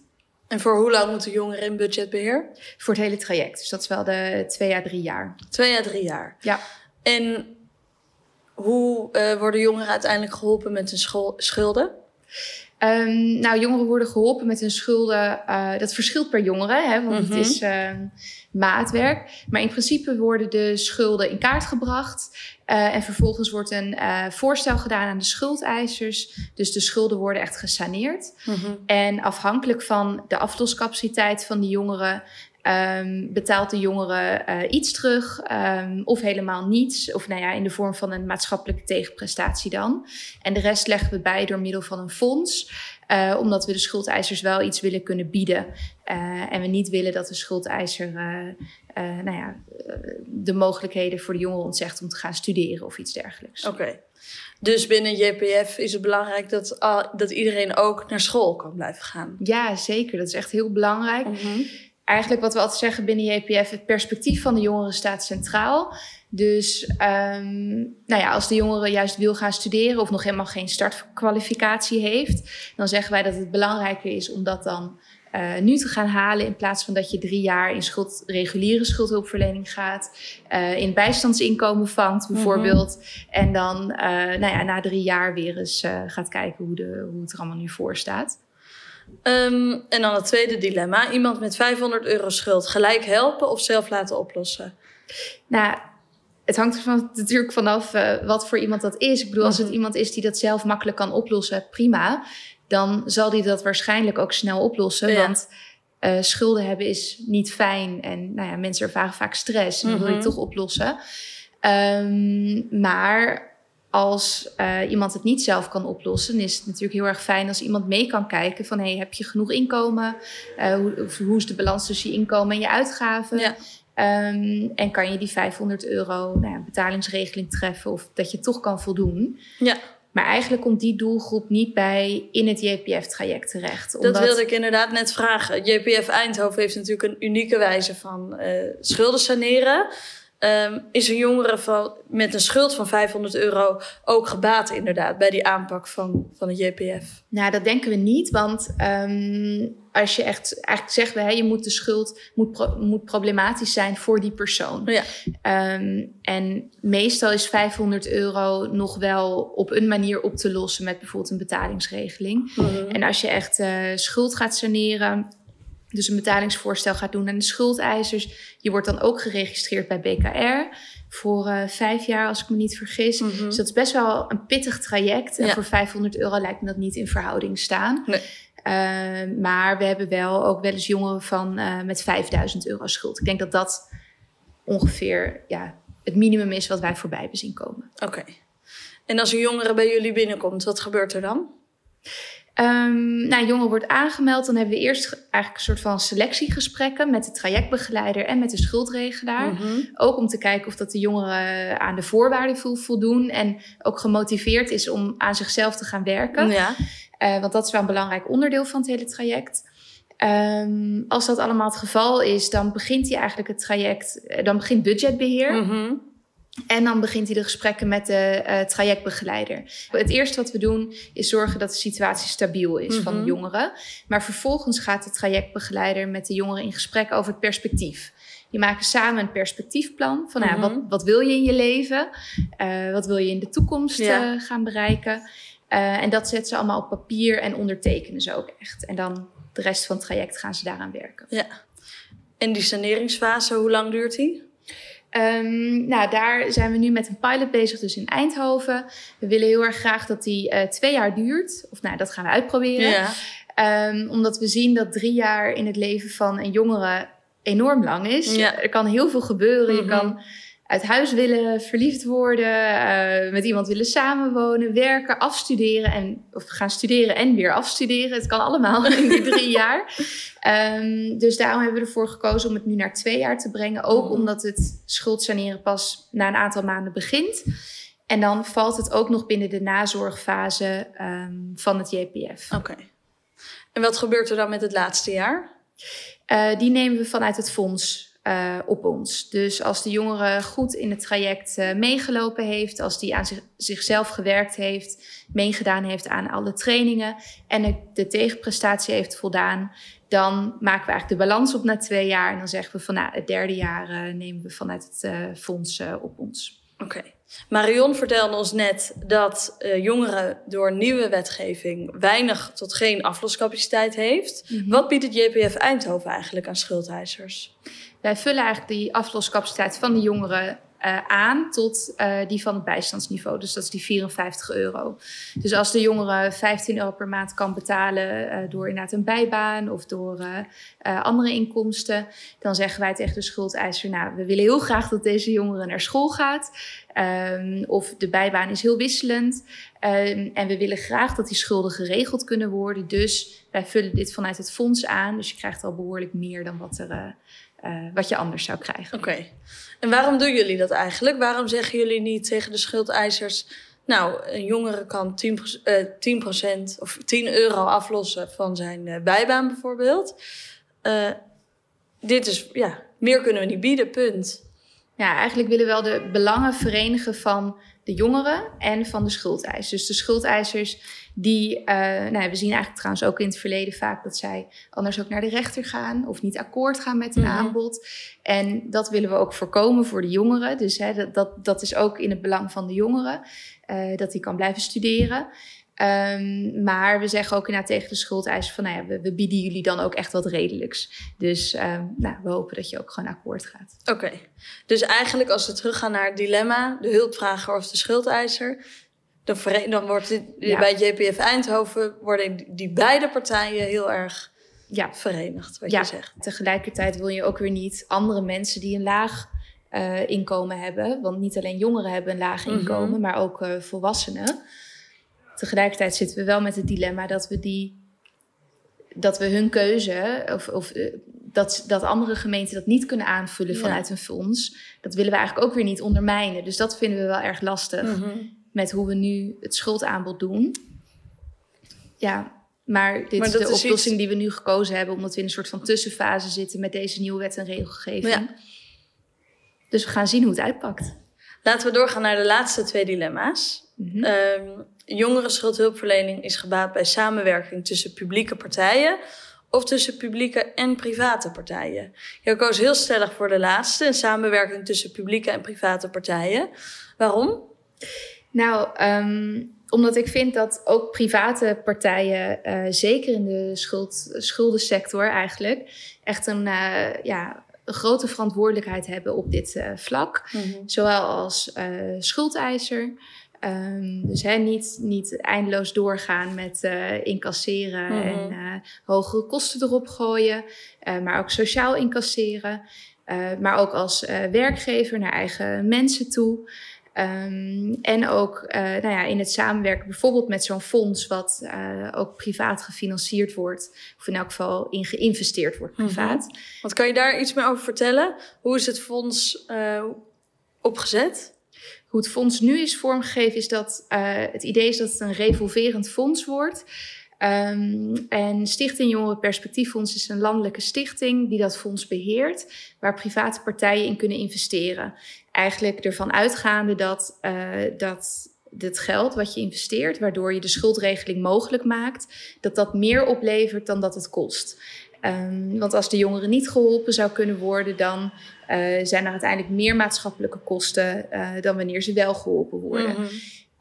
Speaker 1: En voor hoe lang moeten jongeren in budgetbeheer?
Speaker 3: Voor het hele traject. Dus dat is wel de twee à drie jaar.
Speaker 1: Twee à drie jaar.
Speaker 3: Ja.
Speaker 1: En hoe uh, worden jongeren uiteindelijk geholpen met hun schulden?
Speaker 3: Um, nou, jongeren worden geholpen met hun schulden. Uh, dat verschilt per jongere, hè, want mm-hmm. het is uh, maatwerk. Maar in principe worden de schulden in kaart gebracht. Uh, en vervolgens wordt een voorstel gedaan aan de schuldeisers. Dus de schulden worden echt gesaneerd. Mm-hmm. En afhankelijk van de afloscapaciteit van die jongeren Um, betaalt de jongere uh, iets terug um, of helemaal niets. Of nou ja, in de vorm van een maatschappelijke tegenprestatie dan. En de rest leggen we bij door middel van een fonds. Uh, omdat we de schuldeisers wel iets willen kunnen bieden. Uh, en we niet willen dat de schuldeiser nou ja, de mogelijkheden voor de jongeren ontzegt om te gaan studeren of iets dergelijks.
Speaker 1: Oké. Okay. Dus binnen JPF is het belangrijk dat, dat iedereen ook naar school kan blijven gaan.
Speaker 3: Ja, zeker. Dat is echt heel belangrijk. Mm-hmm eigenlijk wat we altijd zeggen binnen JPF, het perspectief van de jongeren staat centraal. Dus um, nou ja, als de jongere juist wil gaan studeren of nog helemaal geen startkwalificatie heeft, dan zeggen wij dat het belangrijker is om dat dan uh, nu te gaan halen in plaats van dat je drie jaar in schuld, reguliere schuldhulpverlening gaat, uh, in bijstandsinkomen vangt bijvoorbeeld, mm -hmm. en dan uh, nou ja, na drie jaar weer eens gaat kijken hoe, de, hoe het er allemaal nu voor staat.
Speaker 1: Um, en dan het tweede dilemma. Iemand met 500 euro schuld gelijk helpen of zelf laten oplossen?
Speaker 3: Nou, het hangt er van, natuurlijk vanaf uh, wat voor iemand dat is. Ik bedoel, als het -hmm. iemand is die dat zelf makkelijk kan oplossen, prima. Dan zal die dat waarschijnlijk ook snel oplossen. Ja. Want uh, schulden hebben is niet fijn. En nou ja, mensen ervaren vaak stress. En -hmm. wil je toch oplossen. Um, maar als uh, iemand het niet zelf kan oplossen, is het natuurlijk heel erg fijn als iemand mee kan kijken van hey, heb je genoeg inkomen? Uh, hoe, hoe, is de balans tussen je inkomen en je uitgaven? Ja. Um, en kan je die 500 euro nou ja, betalingsregeling treffen of dat je toch kan voldoen?
Speaker 1: Ja.
Speaker 3: Maar eigenlijk komt die doelgroep niet bij in het JPF-traject terecht.
Speaker 1: Omdat... Dat wilde ik inderdaad net vragen. JPF Eindhoven heeft natuurlijk een unieke wijze van uh, schulden saneren. Ehm, is een jongere van, met een schuld van 500 euro ook gebaat inderdaad bij die aanpak van, van het JPF?
Speaker 3: Nou, dat denken we niet, want ehm, als je echt eigenlijk zegt, hè, je moet de schuld moet, moet problematisch zijn voor die persoon.
Speaker 1: Ja.
Speaker 3: Ehm, en meestal is 500 euro nog wel op een manier op te lossen met bijvoorbeeld een betalingsregeling.
Speaker 1: Mhm.
Speaker 3: En als je echt uh, schuld gaat saneren, dus een betalingsvoorstel gaat doen aan de schuldeisers. Je wordt dan ook geregistreerd bij BKR voor uh, vijf jaar, als ik me niet vergis.
Speaker 1: Mhm.
Speaker 3: Dus dat is best wel een pittig traject. En
Speaker 1: Ja.
Speaker 3: voor 500 euro lijkt me dat niet in verhouding staan.
Speaker 1: Nee.
Speaker 3: Uh, maar we hebben wel ook wel eens jongeren van uh, met 5000 euro schuld. Ik denk dat dat ongeveer ja, het minimum is wat wij voorbij hebben zien komen.
Speaker 1: Oké. En als een jongere bij jullie binnenkomt, wat gebeurt er dan?
Speaker 3: Um, nou, jongen wordt aangemeld. Dan hebben we eerst eigenlijk een soort van selectiegesprekken met de trajectbegeleider en met de schuldregelaar.
Speaker 1: Mhm.
Speaker 3: Ook om te kijken of dat de jongere aan de voorwaarden vo- voldoen en ook gemotiveerd is om aan zichzelf te gaan werken.
Speaker 1: Ja.
Speaker 3: Uh, want dat is wel een belangrijk onderdeel van het hele traject. Um, als dat allemaal het geval is, dan begint hij eigenlijk het traject, uh, dan begint budgetbeheer.
Speaker 1: Mhm.
Speaker 3: En dan begint hij de gesprekken met de uh, trajectbegeleider. Het eerste wat we doen is zorgen dat de situatie stabiel is
Speaker 1: Mhm.
Speaker 3: van de jongeren. Maar vervolgens gaat de trajectbegeleider met de jongeren in gesprek over het perspectief. Die maken samen een perspectiefplan van nou,
Speaker 1: Mhm.
Speaker 3: wat, wat wil je in je leven? Uh, wat wil je in de toekomst
Speaker 1: Ja.
Speaker 3: uh, gaan bereiken? En dat zetten ze allemaal op papier en ondertekenen ze ook echt. En dan de rest van het traject gaan ze daaraan werken.
Speaker 1: ja. En die saneringsfase, hoe lang duurt die?
Speaker 3: Um, nou, daar zijn we nu met een pilot bezig, dus in Eindhoven. We willen heel erg graag dat die uh, twee jaar duurt. Of nou, dat gaan we uitproberen.
Speaker 1: Ja.
Speaker 3: Um, omdat we zien dat drie jaar in het leven van een jongere enorm lang is.
Speaker 1: Ja.
Speaker 3: Er kan heel veel gebeuren.
Speaker 1: Mhm.
Speaker 3: Je kan uit huis willen, verliefd worden, uh, met iemand willen samenwonen, werken, afstuderen en of gaan studeren en weer afstuderen. Het kan allemaal in die drie jaar. Um, dus daarom hebben we ervoor gekozen om het nu naar twee jaar te brengen. Ook
Speaker 1: Mhm.
Speaker 3: omdat het schuldsaneren pas na een aantal maanden begint. En dan valt het ook nog binnen de nazorgfase um, van het JPF.
Speaker 1: Oké. Okay. En wat gebeurt er dan met het laatste jaar?
Speaker 3: Uh, die nemen we vanuit het fonds uh, op ons. Dus als de jongere goed in het traject uh, meegelopen heeft, als die aan zich, zichzelf gewerkt heeft, meegedaan heeft aan alle trainingen en de, de tegenprestatie heeft voldaan, dan maken we eigenlijk de balans op na twee jaar en dan zeggen we van nou, het derde jaar uh, nemen we vanuit het fonds op ons.
Speaker 1: Oké. Okay. Marion vertelde ons net dat uh, jongeren door nieuwe wetgeving weinig tot geen afloscapaciteit heeft.
Speaker 3: Mhm.
Speaker 1: Mm -hmm. Wat biedt het JPF Eindhoven eigenlijk aan schuldeisers?
Speaker 3: Wij vullen eigenlijk die afloscapaciteit van de jongeren uh, aan tot uh, die van het bijstandsniveau. Dus dat is die 54 euro. Dus als de jongere 15 euro per maand kan betalen uh, door inderdaad een bijbaan of door andere inkomsten, dan zeggen wij tegen de schuldeiser: Nou, we willen heel graag dat deze jongere naar school gaat. Um, of de bijbaan is heel wisselend. Um, en we willen graag dat die schulden geregeld kunnen worden. Dus wij vullen dit vanuit het fonds aan. Dus je krijgt al behoorlijk meer dan wat er. Uh, wat je anders zou krijgen.
Speaker 1: Oké. Okay. En waarom doen jullie dat eigenlijk? Waarom zeggen jullie niet tegen de schuldeisers... nou, een jongere kan 10%, uh, 10 of 10 euro aflossen van zijn uh, bijbaan bijvoorbeeld. Uh, dit is, ja, meer kunnen we niet bieden, punt.
Speaker 3: Ja, eigenlijk willen we wel de belangen verenigen van de jongeren en van de schuldeisers. Dus de schuldeisers die, uh, nou, we zien eigenlijk trouwens ook in het verleden vaak dat zij anders ook naar de rechter gaan of niet akkoord gaan met een
Speaker 1: Mhm.
Speaker 3: aanbod. En dat willen we ook voorkomen voor de jongeren. Dus hè, dat, dat, dat is ook in het belang van de jongeren, uh, dat die kan blijven studeren. Um, maar we zeggen ook inderdaad tegen de schuldeisers van, nou ja, we, we bieden jullie dan ook echt wat redelijks. Dus um, nou, we hopen dat je ook gewoon akkoord gaat.
Speaker 1: Oké, okay. dus eigenlijk als we teruggaan naar het dilemma, de hulpvrager of de schuldeiser, dan, dan wordt dit, ja. bij JPF Eindhoven worden die beide partijen heel erg
Speaker 3: ja.
Speaker 1: verenigd, wat
Speaker 3: ja.
Speaker 1: je zegt.
Speaker 3: Tegelijkertijd wil je ook weer niet andere mensen die een laag uh, inkomen hebben, want niet alleen jongeren hebben een laag inkomen, mm -hmm. maar ook uh, volwassenen. Tegelijkertijd zitten we wel met het dilemma dat we die dat we hun keuze of, of uh, dat, dat andere gemeenten dat niet kunnen aanvullen vanuit ja. een fonds, dat willen we eigenlijk ook weer niet ondermijnen. Dus dat vinden we wel erg lastig
Speaker 1: Mm -hmm.
Speaker 3: met hoe we nu het schuldaanbod doen. Ja, maar dit
Speaker 1: maar
Speaker 3: is de
Speaker 1: is
Speaker 3: oplossing
Speaker 1: iets...
Speaker 3: die we nu gekozen hebben, omdat we in een soort van tussenfase zitten met deze nieuwe wet en regelgeving.
Speaker 1: Ja.
Speaker 3: Dus we gaan zien hoe het uitpakt.
Speaker 1: Laten we doorgaan naar de laatste twee dilemma's.
Speaker 3: Mhm.
Speaker 1: Ehm jongeren schuldhulpverlening is gebaat bij samenwerking tussen publieke partijen of tussen publieke en private partijen. Je koos heel stellig voor de laatste, een samenwerking tussen publieke en private partijen. Waarom?
Speaker 3: Nou, ehm, omdat ik vind dat ook private partijen, eh, zeker in de schuld, schuldensector eigenlijk, echt een, eh, ja, een grote verantwoordelijkheid hebben op dit eh, vlak. Zowel als schuldeiser. Um, dus hè, niet, niet eindeloos doorgaan met uh, incasseren
Speaker 1: Mhm.
Speaker 3: en uh, hogere kosten erop gooien, uh, maar ook sociaal incasseren. maar ook als werkgever naar eigen mensen toe. Um, en ook nou ja, in het samenwerken bijvoorbeeld met zo'n fonds, wat ook privaat gefinancierd wordt, of in elk geval in geïnvesteerd wordt privaat.
Speaker 1: Mhm. Wat kan je daar iets meer over vertellen? Hoe is het fonds opgezet?
Speaker 3: Hoe het fonds nu is vormgegeven, is dat uh, het idee is dat het een revolverend fonds wordt. Um, en Stichting Jongeren Perspectieffonds is een landelijke stichting die dat fonds beheert, waar private partijen in kunnen investeren. Eigenlijk ervan uitgaande dat, uh, dat dit geld wat je investeert, waardoor je de schuldregeling mogelijk maakt, dat dat meer oplevert dan dat het kost. Um, want als de jongeren niet geholpen zou kunnen worden, dan uh, zijn er uiteindelijk meer maatschappelijke kosten uh, dan wanneer ze wel geholpen worden. -hmm.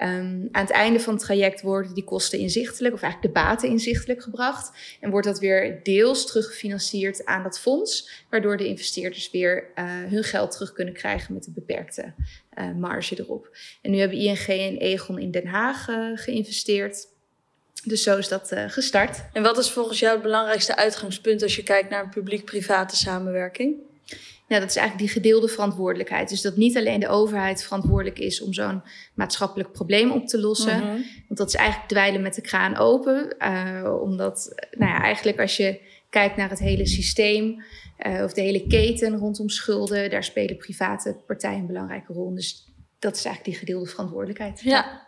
Speaker 3: Um, aan het einde van het traject worden die kosten inzichtelijk, of eigenlijk de baten inzichtelijk gebracht. En wordt dat weer deels teruggefinancierd aan dat fonds, waardoor de investeerders weer uh, hun geld terug kunnen krijgen met een beperkte marge erop. En nu hebben ING en Egon in Den Haag geïnvesteerd. Dus zo is dat gestart.
Speaker 1: En wat is volgens jou het belangrijkste uitgangspunt als je kijkt naar een publiek-private samenwerking?
Speaker 3: Nou, dat is eigenlijk die gedeelde verantwoordelijkheid. Dus dat niet alleen de overheid verantwoordelijk is om zo'n maatschappelijk probleem op te lossen. Mm -hmm. Want dat is eigenlijk dweilen met de kraan open. Uh, omdat, nou ja, eigenlijk als je kijkt naar het hele systeem uh, of de hele keten rondom schulden, daar spelen private partijen een belangrijke rol. Dus dat is eigenlijk die gedeelde verantwoordelijkheid.
Speaker 1: Ja,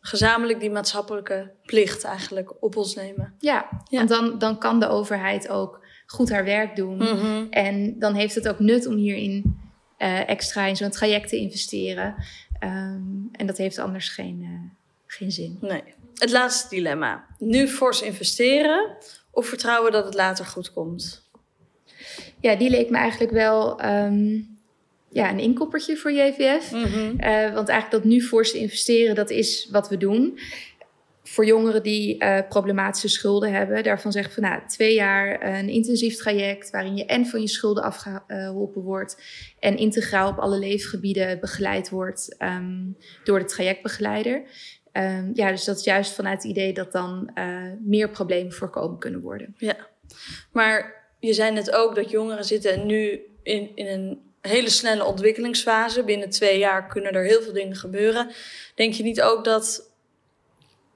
Speaker 1: gezamenlijk die maatschappelijke plicht eigenlijk op ons nemen.
Speaker 3: Ja, ja. want dan, dan kan de overheid ook goed haar werk doen.
Speaker 1: Mm -hmm.
Speaker 3: En dan heeft het ook nut om hierin uh, extra in zo'n traject te investeren. Um, en dat heeft anders geen, uh, geen zin.
Speaker 1: Nee. Het laatste dilemma. Nu fors investeren of vertrouwen dat het later goed komt?
Speaker 3: Ja, die leek me eigenlijk wel um, ja, een inkoppertje voor JVF.
Speaker 1: Mm -hmm.
Speaker 3: uh, want eigenlijk dat nu fors investeren, dat is wat we doen voor jongeren die uh, problematische schulden hebben, daarvan zeggen van nou, twee jaar een intensief traject waarin je en van je schulden afgeholpen wordt en integraal op alle leefgebieden begeleid wordt um, door de trajectbegeleider. Um, ja, dus dat is juist vanuit het idee dat dan uh, meer problemen voorkomen kunnen worden.
Speaker 1: Ja, maar je zei net ook dat jongeren zitten nu in, in een hele snelle ontwikkelingsfase. Binnen twee jaar kunnen er heel veel dingen gebeuren. Denk je niet ook dat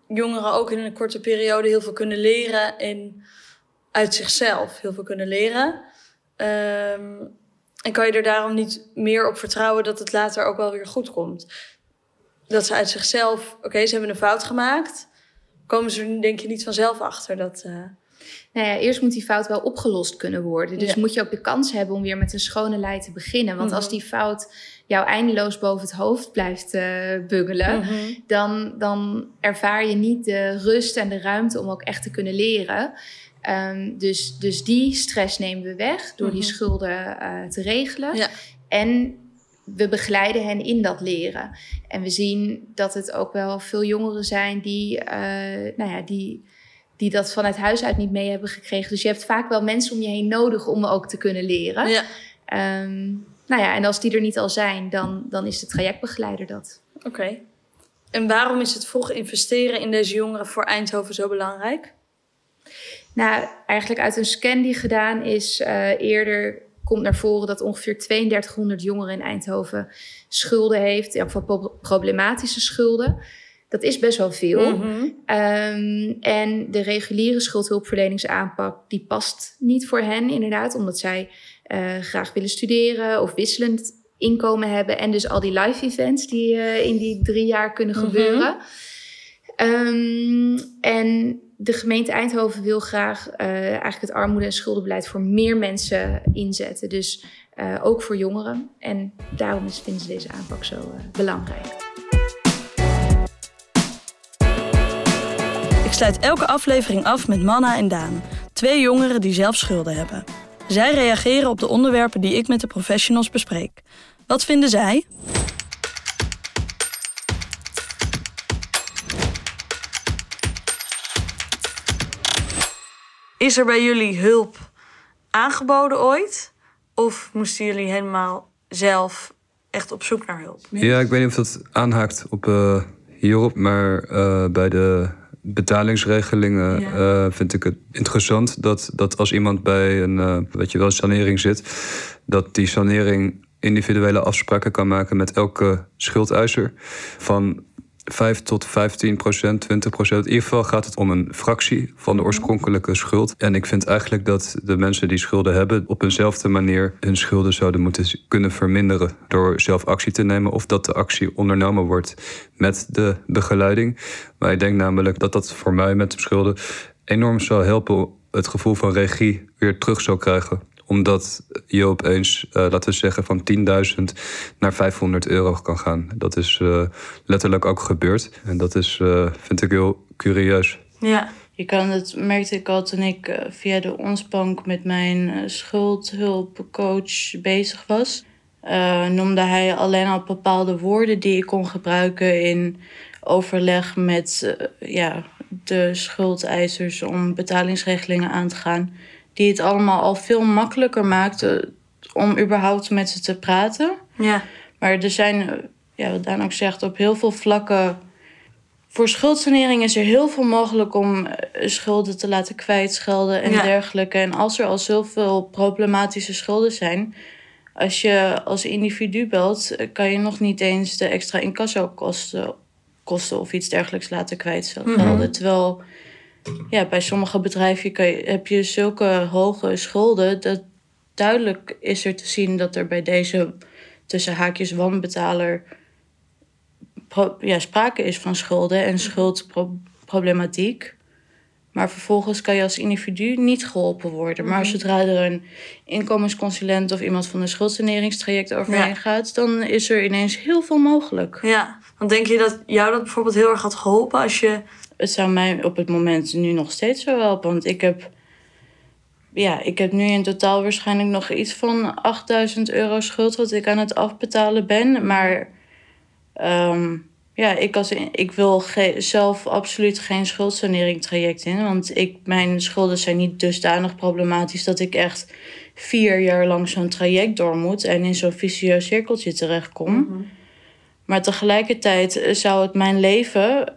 Speaker 1: jongeren ook in een korte periode heel veel kunnen leren en uit zichzelf heel veel kunnen leren. Um, en kan je er daarom niet meer op vertrouwen dat het later ook wel weer goed komt? Dat ze uit zichzelf, oké, okay, ze hebben een fout gemaakt, komen ze er denk je niet vanzelf achter dat. Uh...
Speaker 3: Nou ja, eerst moet die fout wel opgelost kunnen worden. Dus ja. moet je ook de kans hebben om weer met een schone lei te beginnen. Want mm -hmm. als die fout jou eindeloos boven het hoofd blijft uh, bungelen,
Speaker 1: mm -hmm.
Speaker 3: dan, dan ervaar je niet de rust en de ruimte om ook echt te kunnen leren. Um, dus, dus die stress nemen we weg door mm -hmm. die schulden uh, te regelen.
Speaker 1: Ja.
Speaker 3: En we begeleiden hen in dat leren. En we zien dat het ook wel veel jongeren zijn die, uh, nou ja, die, die dat vanuit huis uit niet mee hebben gekregen. Dus je hebt vaak wel mensen om je heen nodig om ook te kunnen leren.
Speaker 1: Ja.
Speaker 3: Um, nou ja, en als die er niet al zijn, dan, dan is de trajectbegeleider dat.
Speaker 1: Oké. Okay. En waarom is het vroeg investeren in deze jongeren voor Eindhoven zo belangrijk?
Speaker 3: Nou, eigenlijk uit een scan die gedaan is uh, eerder komt naar voren dat ongeveer 3200 jongeren in Eindhoven schulden heeft, in ieder geval problematische schulden. Dat is best wel veel.
Speaker 1: Mm -hmm.
Speaker 3: um, en de reguliere schuldhulpverleningsaanpak die past niet voor hen, inderdaad, omdat zij uh, graag willen studeren of wisselend inkomen hebben. En dus al die live events die uh, in die drie jaar kunnen
Speaker 1: Mhm.
Speaker 3: gebeuren. Um, en de gemeente Eindhoven wil graag uh, eigenlijk het armoede- en schuldenbeleid voor meer mensen inzetten. Dus uh, ook voor jongeren. En daarom is, vinden ze deze aanpak zo uh, belangrijk.
Speaker 1: Ik sluit elke aflevering af met Manna en Daan, twee jongeren die zelf schulden hebben. Zij reageren op de onderwerpen die ik met de professionals bespreek. Wat vinden zij? Is er bij jullie hulp aangeboden ooit? Of moesten jullie helemaal zelf echt op zoek naar hulp?
Speaker 4: Ja, ik weet niet of dat aanhaakt op uh, hierop, maar uh, bij de betalingsregelingen ja. uh, vind ik het interessant dat, dat als iemand bij een weet je wel, sanering zit, dat die sanering individuele afspraken kan maken met elke schuldeiser. Van 5 tot 15 procent, 20 procent. In ieder geval gaat het om een fractie van de oorspronkelijke schuld. En ik vind eigenlijk dat de mensen die schulden hebben... op eenzelfde manier hun schulden zouden moeten kunnen verminderen... door zelf actie te nemen of dat de actie ondernomen wordt met de begeleiding. Maar ik denk namelijk dat dat voor mij met de schulden enorm zou helpen... het gevoel van regie weer terug zou krijgen omdat je opeens, uh, laten we zeggen, van 10.000 naar 500 euro kan gaan. Dat is uh, letterlijk ook gebeurd. En dat is, uh, vind ik heel curieus.
Speaker 5: Ja. Je kan het, merkte ik al toen ik via de Onsbank met mijn schuldhulpcoach bezig was. noemde hij alleen al bepaalde woorden die ik kon gebruiken in overleg met ja, de schuldeisers om betalingsregelingen aan te gaan die het allemaal al veel makkelijker maakte om überhaupt met ze te praten.
Speaker 1: Ja.
Speaker 5: Maar er zijn, ja, wat Daan ook zegt, op heel veel vlakken. Voor schuldsanering is er heel veel mogelijk om eh, schulden te laten kwijtschelden en dergelijke. En als er al zoveel problematische schulden zijn, als je als individu belt, kan je nog niet eens de extra incassokosten kosten of iets dergelijks laten kwijtschelden. Mm Terwijl ja, bij sommige bedrijven kan je, heb je zulke hoge schulden dat duidelijk is er te zien dat er bij deze tussen haakjes wanbetaler ja, sprake is van schulden en schuldproblematiek. Maar vervolgens kan je als individu niet geholpen worden. Maar mhm. zodra er een inkomensconsulent of iemand van een schuldsaneringstraject overheen gaat, dan is er ineens heel veel mogelijk.
Speaker 1: Ja, want denk je dat jou dat bijvoorbeeld heel erg had geholpen als je
Speaker 5: het zou mij op het moment nu nog steeds zo helpen. Want ik heb, ja, ik heb nu in totaal waarschijnlijk nog iets van 8000 euro schuld wat ik aan het afbetalen ben. Maar um, ja, ik, als, ik wil zelf absoluut geen schuldsanering traject in. Want ik, mijn schulden zijn niet dusdanig problematisch dat ik echt vier jaar lang zo'n traject door moet en in zo'n vicieuze cirkeltje terechtkom. Mm Maar tegelijkertijd zou het mijn leven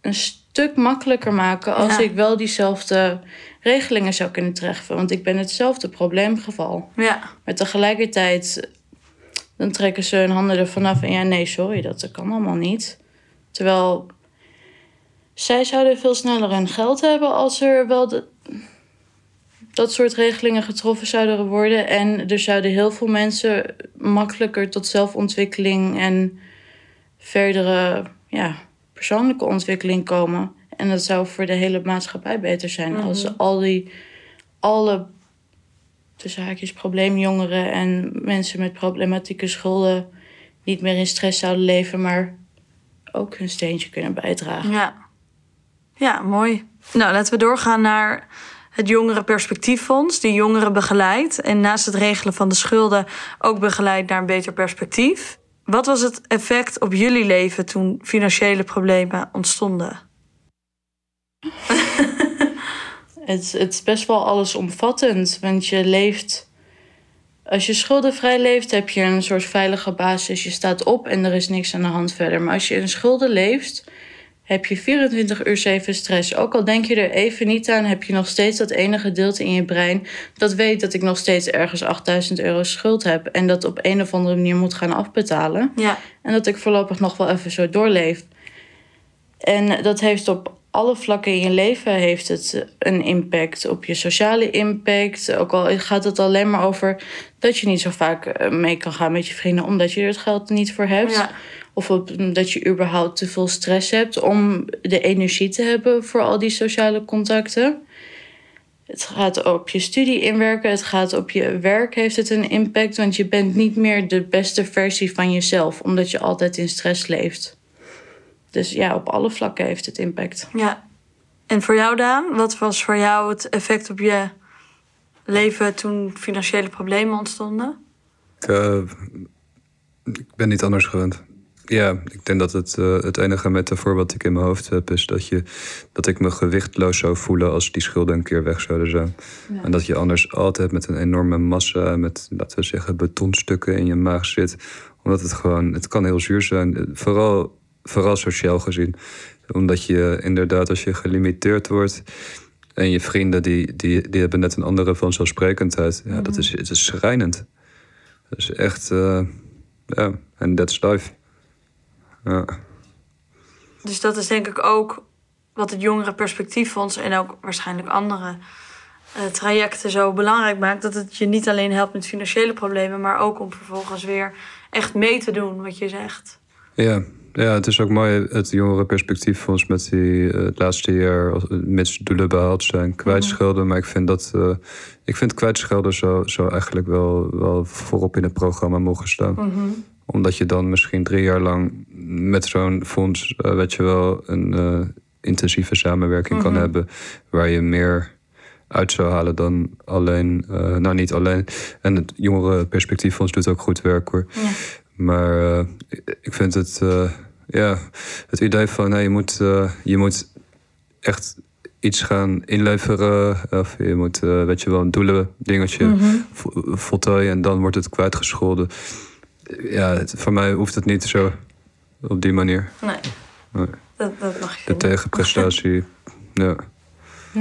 Speaker 5: een stuk makkelijker maken als ik wel diezelfde regelingen zou kunnen treffen. Want ik ben hetzelfde probleemgeval.
Speaker 1: Ja.
Speaker 5: Maar tegelijkertijd, dan trekken ze hun handen er vanaf en ja, nee, sorry, dat kan allemaal niet. Terwijl zij zouden veel sneller hun geld hebben als er wel de, dat soort regelingen getroffen zouden worden. En er zouden heel veel mensen makkelijker tot zelfontwikkeling en verdere ja, persoonlijke ontwikkeling komen. En dat zou voor de hele maatschappij beter zijn als mhm. al die, alle tussen haakjes probleemjongeren en mensen met problematieke schulden niet meer in stress zouden leven, maar ook hun steentje kunnen bijdragen.
Speaker 1: Ja, ja mooi. Nou, laten we doorgaan naar het Jongerenperspectieffonds, die jongeren begeleidt en naast het regelen van de schulden ook begeleidt naar een beter perspectief. Wat was het effect op jullie leven toen financiële problemen ontstonden?
Speaker 5: het, het is best wel allesomvattend, want je leeft. Als je schuldenvrij leeft, heb je een soort veilige basis. Je staat op en er is niks aan de hand verder. Maar als je in schulden leeft, heb je 24 uur 7 stress. Ook al denk je er even niet aan, heb je nog steeds dat ene gedeelte in je brein dat weet dat ik nog steeds ergens 8000 euro schuld heb en dat op een of andere manier moet gaan afbetalen.
Speaker 1: Ja.
Speaker 5: En dat ik voorlopig nog wel even zo doorleef. En dat heeft op alle vlakken in je leven heeft het een impact. Op je sociale impact. Ook al gaat het alleen maar over dat je niet zo vaak eh, mee kan gaan met je vrienden omdat je er het geld niet voor hebt.
Speaker 1: Ja.
Speaker 5: Of op, dat je überhaupt te veel stress hebt om de energie te hebben voor al die sociale contacten. Het gaat op je studie inwerken, het gaat op je werk, heeft het een impact. Want je bent niet meer de beste versie van jezelf, omdat je altijd in stress leeft. Dus ja, op alle vlakken heeft het impact.
Speaker 1: Ja. En voor jou, Daan, wat was voor jou het effect op je leven toen financiële problemen ontstonden?
Speaker 4: Ik, eh, ik ben niet anders gewend. Ja, ik denk dat het, eh, het enige metafoor wat ik in mijn hoofd heb... is dat, je, dat ik me gewichtloos zou voelen als die schulden een keer weg zouden zijn. En dat je anders altijd met een enorme massa... met, laten we zeggen, betonstukken in je maag zit. Omdat het gewoon... Het kan heel zuur zijn. Vooral, vooral sociaal gezien. Omdat je inderdaad, als je gelimiteerd wordt... en je vrienden, die, die, die hebben net een andere vanzelfsprekendheid. Ja, dat is, het is schrijnend. Dat is echt... eh, ja, en that's life. Ja.
Speaker 1: Dus dat is denk ik ook wat het jongere perspectieffonds en ook waarschijnlijk andere eh, trajecten zo belangrijk maakt. Dat het je niet alleen helpt met financiële problemen, maar ook om vervolgens weer echt mee te doen wat je zegt.
Speaker 4: Ja, ja, het is ook mooi het jongere perspectieffonds met die eh, het laatste jaar, als- mits doelen behaald zijn, kwijtschelden. Maar ik vind dat eh, ik vind kwijtschelden zo, zo eigenlijk wel, wel voorop in het programma mogen staan. Omdat je dan misschien drie jaar lang met zo'n fonds, eh, weet je wel, een eh, intensieve samenwerking kan hebben. Waar je meer uit zou halen dan alleen, eh, nou niet alleen. En het jongere perspectieffonds doet ook goed werk hoor. Maar eh, ik- vind het, ja, het idee van hey, je, moet, je moet echt iets gaan inleveren. Of je moet, weet je wel, een doelen dingetje vo- voltooien en dan wordt het kwijtgescholden. Ja, het- voor mij hoeft het niet zo op die manier.
Speaker 1: Nee,
Speaker 4: Nee.
Speaker 1: dat, dat mag je
Speaker 4: De tegenprestatie. Ja.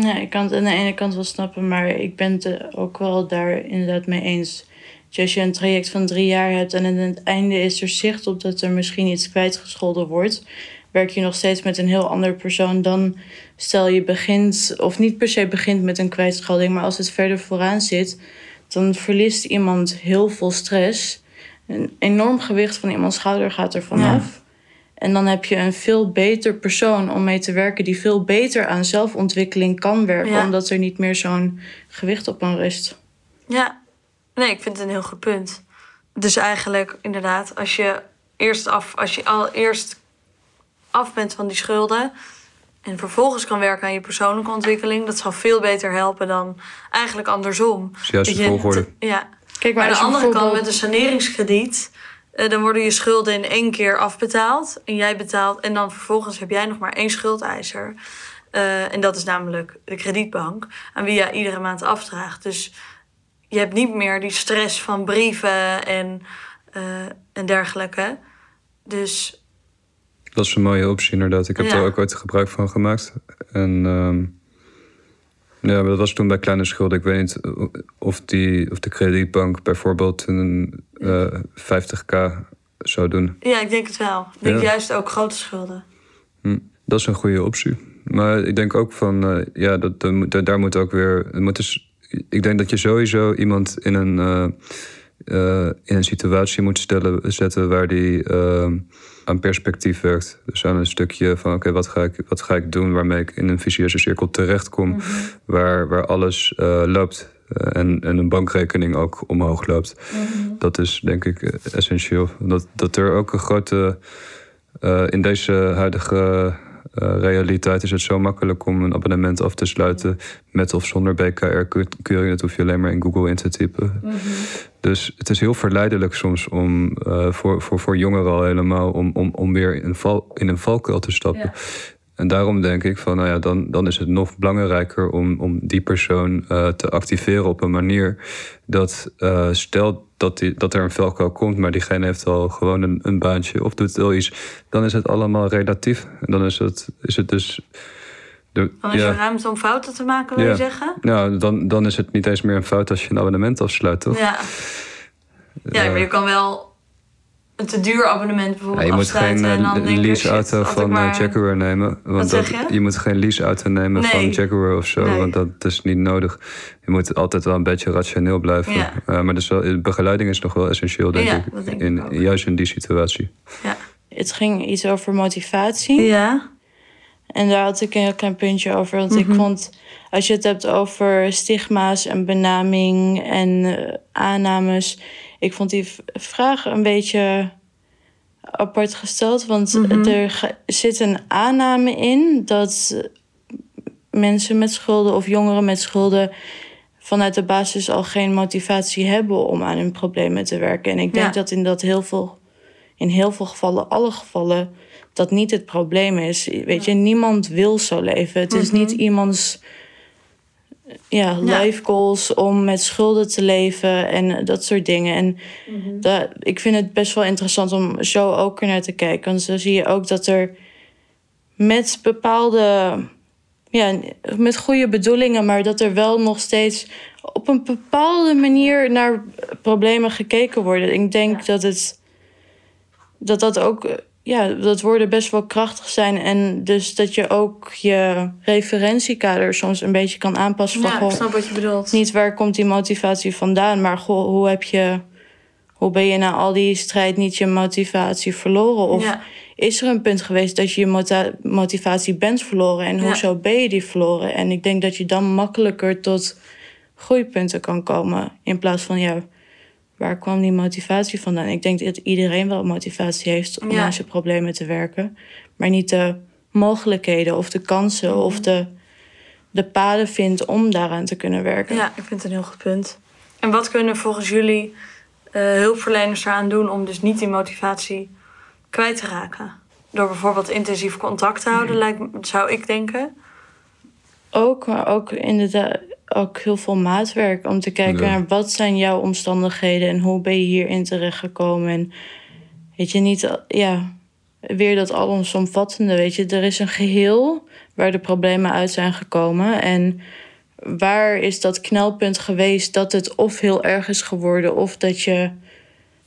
Speaker 5: Ja, ik kan het aan de ene kant wel snappen, maar ik ben het er ook wel daar inderdaad mee eens. Dus als je een traject van drie jaar hebt en aan het einde is er zicht op dat er misschien iets kwijtgescholden wordt, werk je nog steeds met een heel ander persoon dan stel je begint, of niet per se begint met een kwijtschelding, maar als het verder vooraan zit, dan verliest iemand heel veel stress. Een enorm gewicht van iemands schouder gaat er vanaf. En dan heb je een veel beter persoon om mee te werken, die veel beter aan zelfontwikkeling kan werken,
Speaker 1: Ja.
Speaker 5: omdat er niet meer zo'n gewicht op hem rust.
Speaker 1: Ja, nee, ik vind het een heel goed punt. Dus eigenlijk, inderdaad, als je eerst af, als je al eerst af bent van die schulden en vervolgens kan werken aan je persoonlijke ontwikkeling, dat zal veel beter helpen dan eigenlijk andersom.
Speaker 4: is juist de volgorde.
Speaker 1: ja,
Speaker 5: Kijk,
Speaker 1: maar aan de andere kant, met een saneringskrediet, eh, dan worden je schulden in één keer afbetaald. En jij betaalt, en dan vervolgens heb jij nog maar één schuldeiser. Eh, en dat is namelijk de kredietbank, aan wie jij iedere maand afdraagt. Dus je hebt niet meer die stress van brieven en, eh, en dergelijke. Dus
Speaker 4: Dat is een mooie optie inderdaad. Ik heb
Speaker 1: Ja.
Speaker 4: er ook ooit gebruik van gemaakt. En ehm, ja, maar dat was toen bij kleine schulden. Ik weet niet of, die, of de kredietbank bijvoorbeeld een eh 50k zou doen.
Speaker 1: ja, ik denk het wel. Ik denk
Speaker 4: Ja.
Speaker 1: juist ook grote schulden.
Speaker 4: Hm, dat is een goede optie. Maar ik denk ook van, eh, ja, dat, daar moet ook weer. Moet dus, ik denk dat je sowieso iemand in een, eh, eh, in een situatie moet stellen, zetten waar die eh, aan perspectief werkt. Dus aan een stukje van, oké, wat ga ik wat ga ik doen waarmee ik in een vicieuze cirkel terechtkom, waar, waar alles eh, loopt. eh, en, en een bankrekening ook omhoog loopt. Dat is denk ik eh, essentieel. Dat, dat er ook een grote. in deze huidige realiteit is het zo makkelijk om een abonnement af te sluiten. Met of zonder BKR-keuring. Dat hoef je alleen maar in Google in te typen. Dus het is heel verleidelijk soms om eh, voor, voor, voor jongeren al helemaal om, om, om weer in, val, in een valkuil te stappen. En daarom denk ik van, nou ja, dan, dan is het nog belangrijker om, om die persoon eh, te activeren op een manier dat eh, stel dat, die, dat er een valkuil komt, maar diegene heeft al gewoon een, een baantje of doet wel iets, dan is het allemaal relatief. En dan is het, is het dus. De,
Speaker 1: Dan is
Speaker 4: ja,
Speaker 1: er ruimte om fouten te maken, wil
Speaker 4: Ja.
Speaker 1: je zeggen?
Speaker 4: nou, dan, dan is het niet eens meer een fout als je een abonnement afsluit, toch?
Speaker 1: Ja. ja, maar je kan wel een te duur abonnement bijvoorbeeld
Speaker 4: Ja, je moet geen
Speaker 1: afsluiten en dan
Speaker 4: uh,
Speaker 1: denk ik,
Speaker 4: leaseauto
Speaker 1: ik
Speaker 4: van
Speaker 1: maar-
Speaker 4: eh, Jaguar nemen. Want
Speaker 1: zeg
Speaker 4: dat,
Speaker 1: je?
Speaker 4: moet geen leaseauto nemen
Speaker 1: Nee.
Speaker 4: van Jaguar of zo.
Speaker 1: Nee.
Speaker 4: Want dat is niet nodig. Je moet altijd wel een beetje rationeel blijven.
Speaker 1: Ja.
Speaker 4: Eh, maar dus wel, begeleiding is nog wel essentieel, denk
Speaker 1: Ja,
Speaker 4: ik.
Speaker 1: denk
Speaker 4: in. Juist in die situatie.
Speaker 5: Het ging iets over motivatie.
Speaker 1: Ja.
Speaker 5: En daar had ik een heel klein puntje over. Want ik
Speaker 1: Mhm.
Speaker 5: vond, als je het hebt over stigma's en benaming en eh, aannames. Ik vond die vraag een beetje apart gesteld. Want
Speaker 1: Mhm.
Speaker 5: er zit een aanname in dat mensen met schulden of jongeren met schulden vanuit de basis al geen motivatie hebben om aan hun problemen te werken. En ik denk
Speaker 1: Ja.
Speaker 5: dat in dat heel veel, in heel veel gevallen, alle gevallen, dat niet het probleem is. Weet je, niemand wil zo leven. Het is
Speaker 1: Mhm.
Speaker 5: niet iemands ja, life goals om met schulden te leven en dat soort dingen. En
Speaker 1: Mhm.
Speaker 5: dat, ik vind het best wel interessant om zo ook naar te kijken. Want zo zie je ook dat er met bepaalde, ja, met goede bedoelingen, maar dat er wel nog steeds op een bepaalde manier naar problemen gekeken worden. Ik denk dat het, dat dat ook, ja, dat woorden best wel krachtig zijn. En dus dat je ook je referentiekader soms een beetje kan aanpassen. Van,
Speaker 1: Ja, ik
Speaker 5: goh,
Speaker 1: snap wat je bedoelt.
Speaker 5: niet waar komt die motivatie vandaan, maar goh, hoe heb je, hoe ben je na al die strijd niet je motivatie verloren? Of
Speaker 1: ja.
Speaker 5: is er een punt geweest dat je je motivatie bent verloren en
Speaker 1: Ja.
Speaker 5: hoezo ben je die verloren? En ik denk dat je dan makkelijker tot groeipunten kan komen in plaats van ja, waar kwam die motivatie vandaan? Ik denk dat iedereen wel motivatie heeft om
Speaker 1: Ja.
Speaker 5: aan zijn problemen te werken, maar niet de mogelijkheden of de kansen
Speaker 1: Mhm.
Speaker 5: of de, de paden vindt om daaraan te kunnen werken.
Speaker 1: ja, ik vind het een heel goed punt. En wat kunnen volgens jullie eh, hulpverleners eraan doen om dus niet die motivatie kwijt te raken? Door bijvoorbeeld intensief contact te houden, lijkt, me- zou ik denken.
Speaker 5: Ook, maar ook inderdaad ook heel veel maatwerk om te kijken
Speaker 4: Ja.
Speaker 5: naar wat zijn jouw omstandigheden en hoe ben je hierin terechtgekomen. En weet je niet, ja, weer dat allesomvattende, weet je, er is een geheel waar de problemen uit zijn gekomen. En waar is dat knelpunt geweest dat het of heel erg is geworden of dat je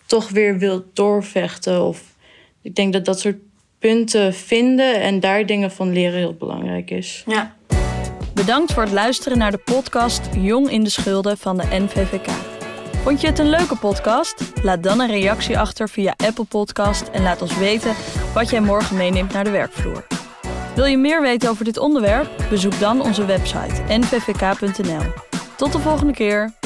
Speaker 5: toch weer wilt doorvechten. Of ik denk dat dat soort punten vinden en daar dingen van leren heel belangrijk is.
Speaker 1: Ja.
Speaker 6: Bedankt voor het luisteren naar de podcast Jong in de Schulden van de NVVK. Vond je het een leuke podcast? Laat dan een reactie achter via Apple Podcast en laat ons weten wat jij morgen meeneemt naar de werkvloer. Wil je meer weten over dit onderwerp? Bezoek dan onze website nvvk.nl. Tot de volgende keer.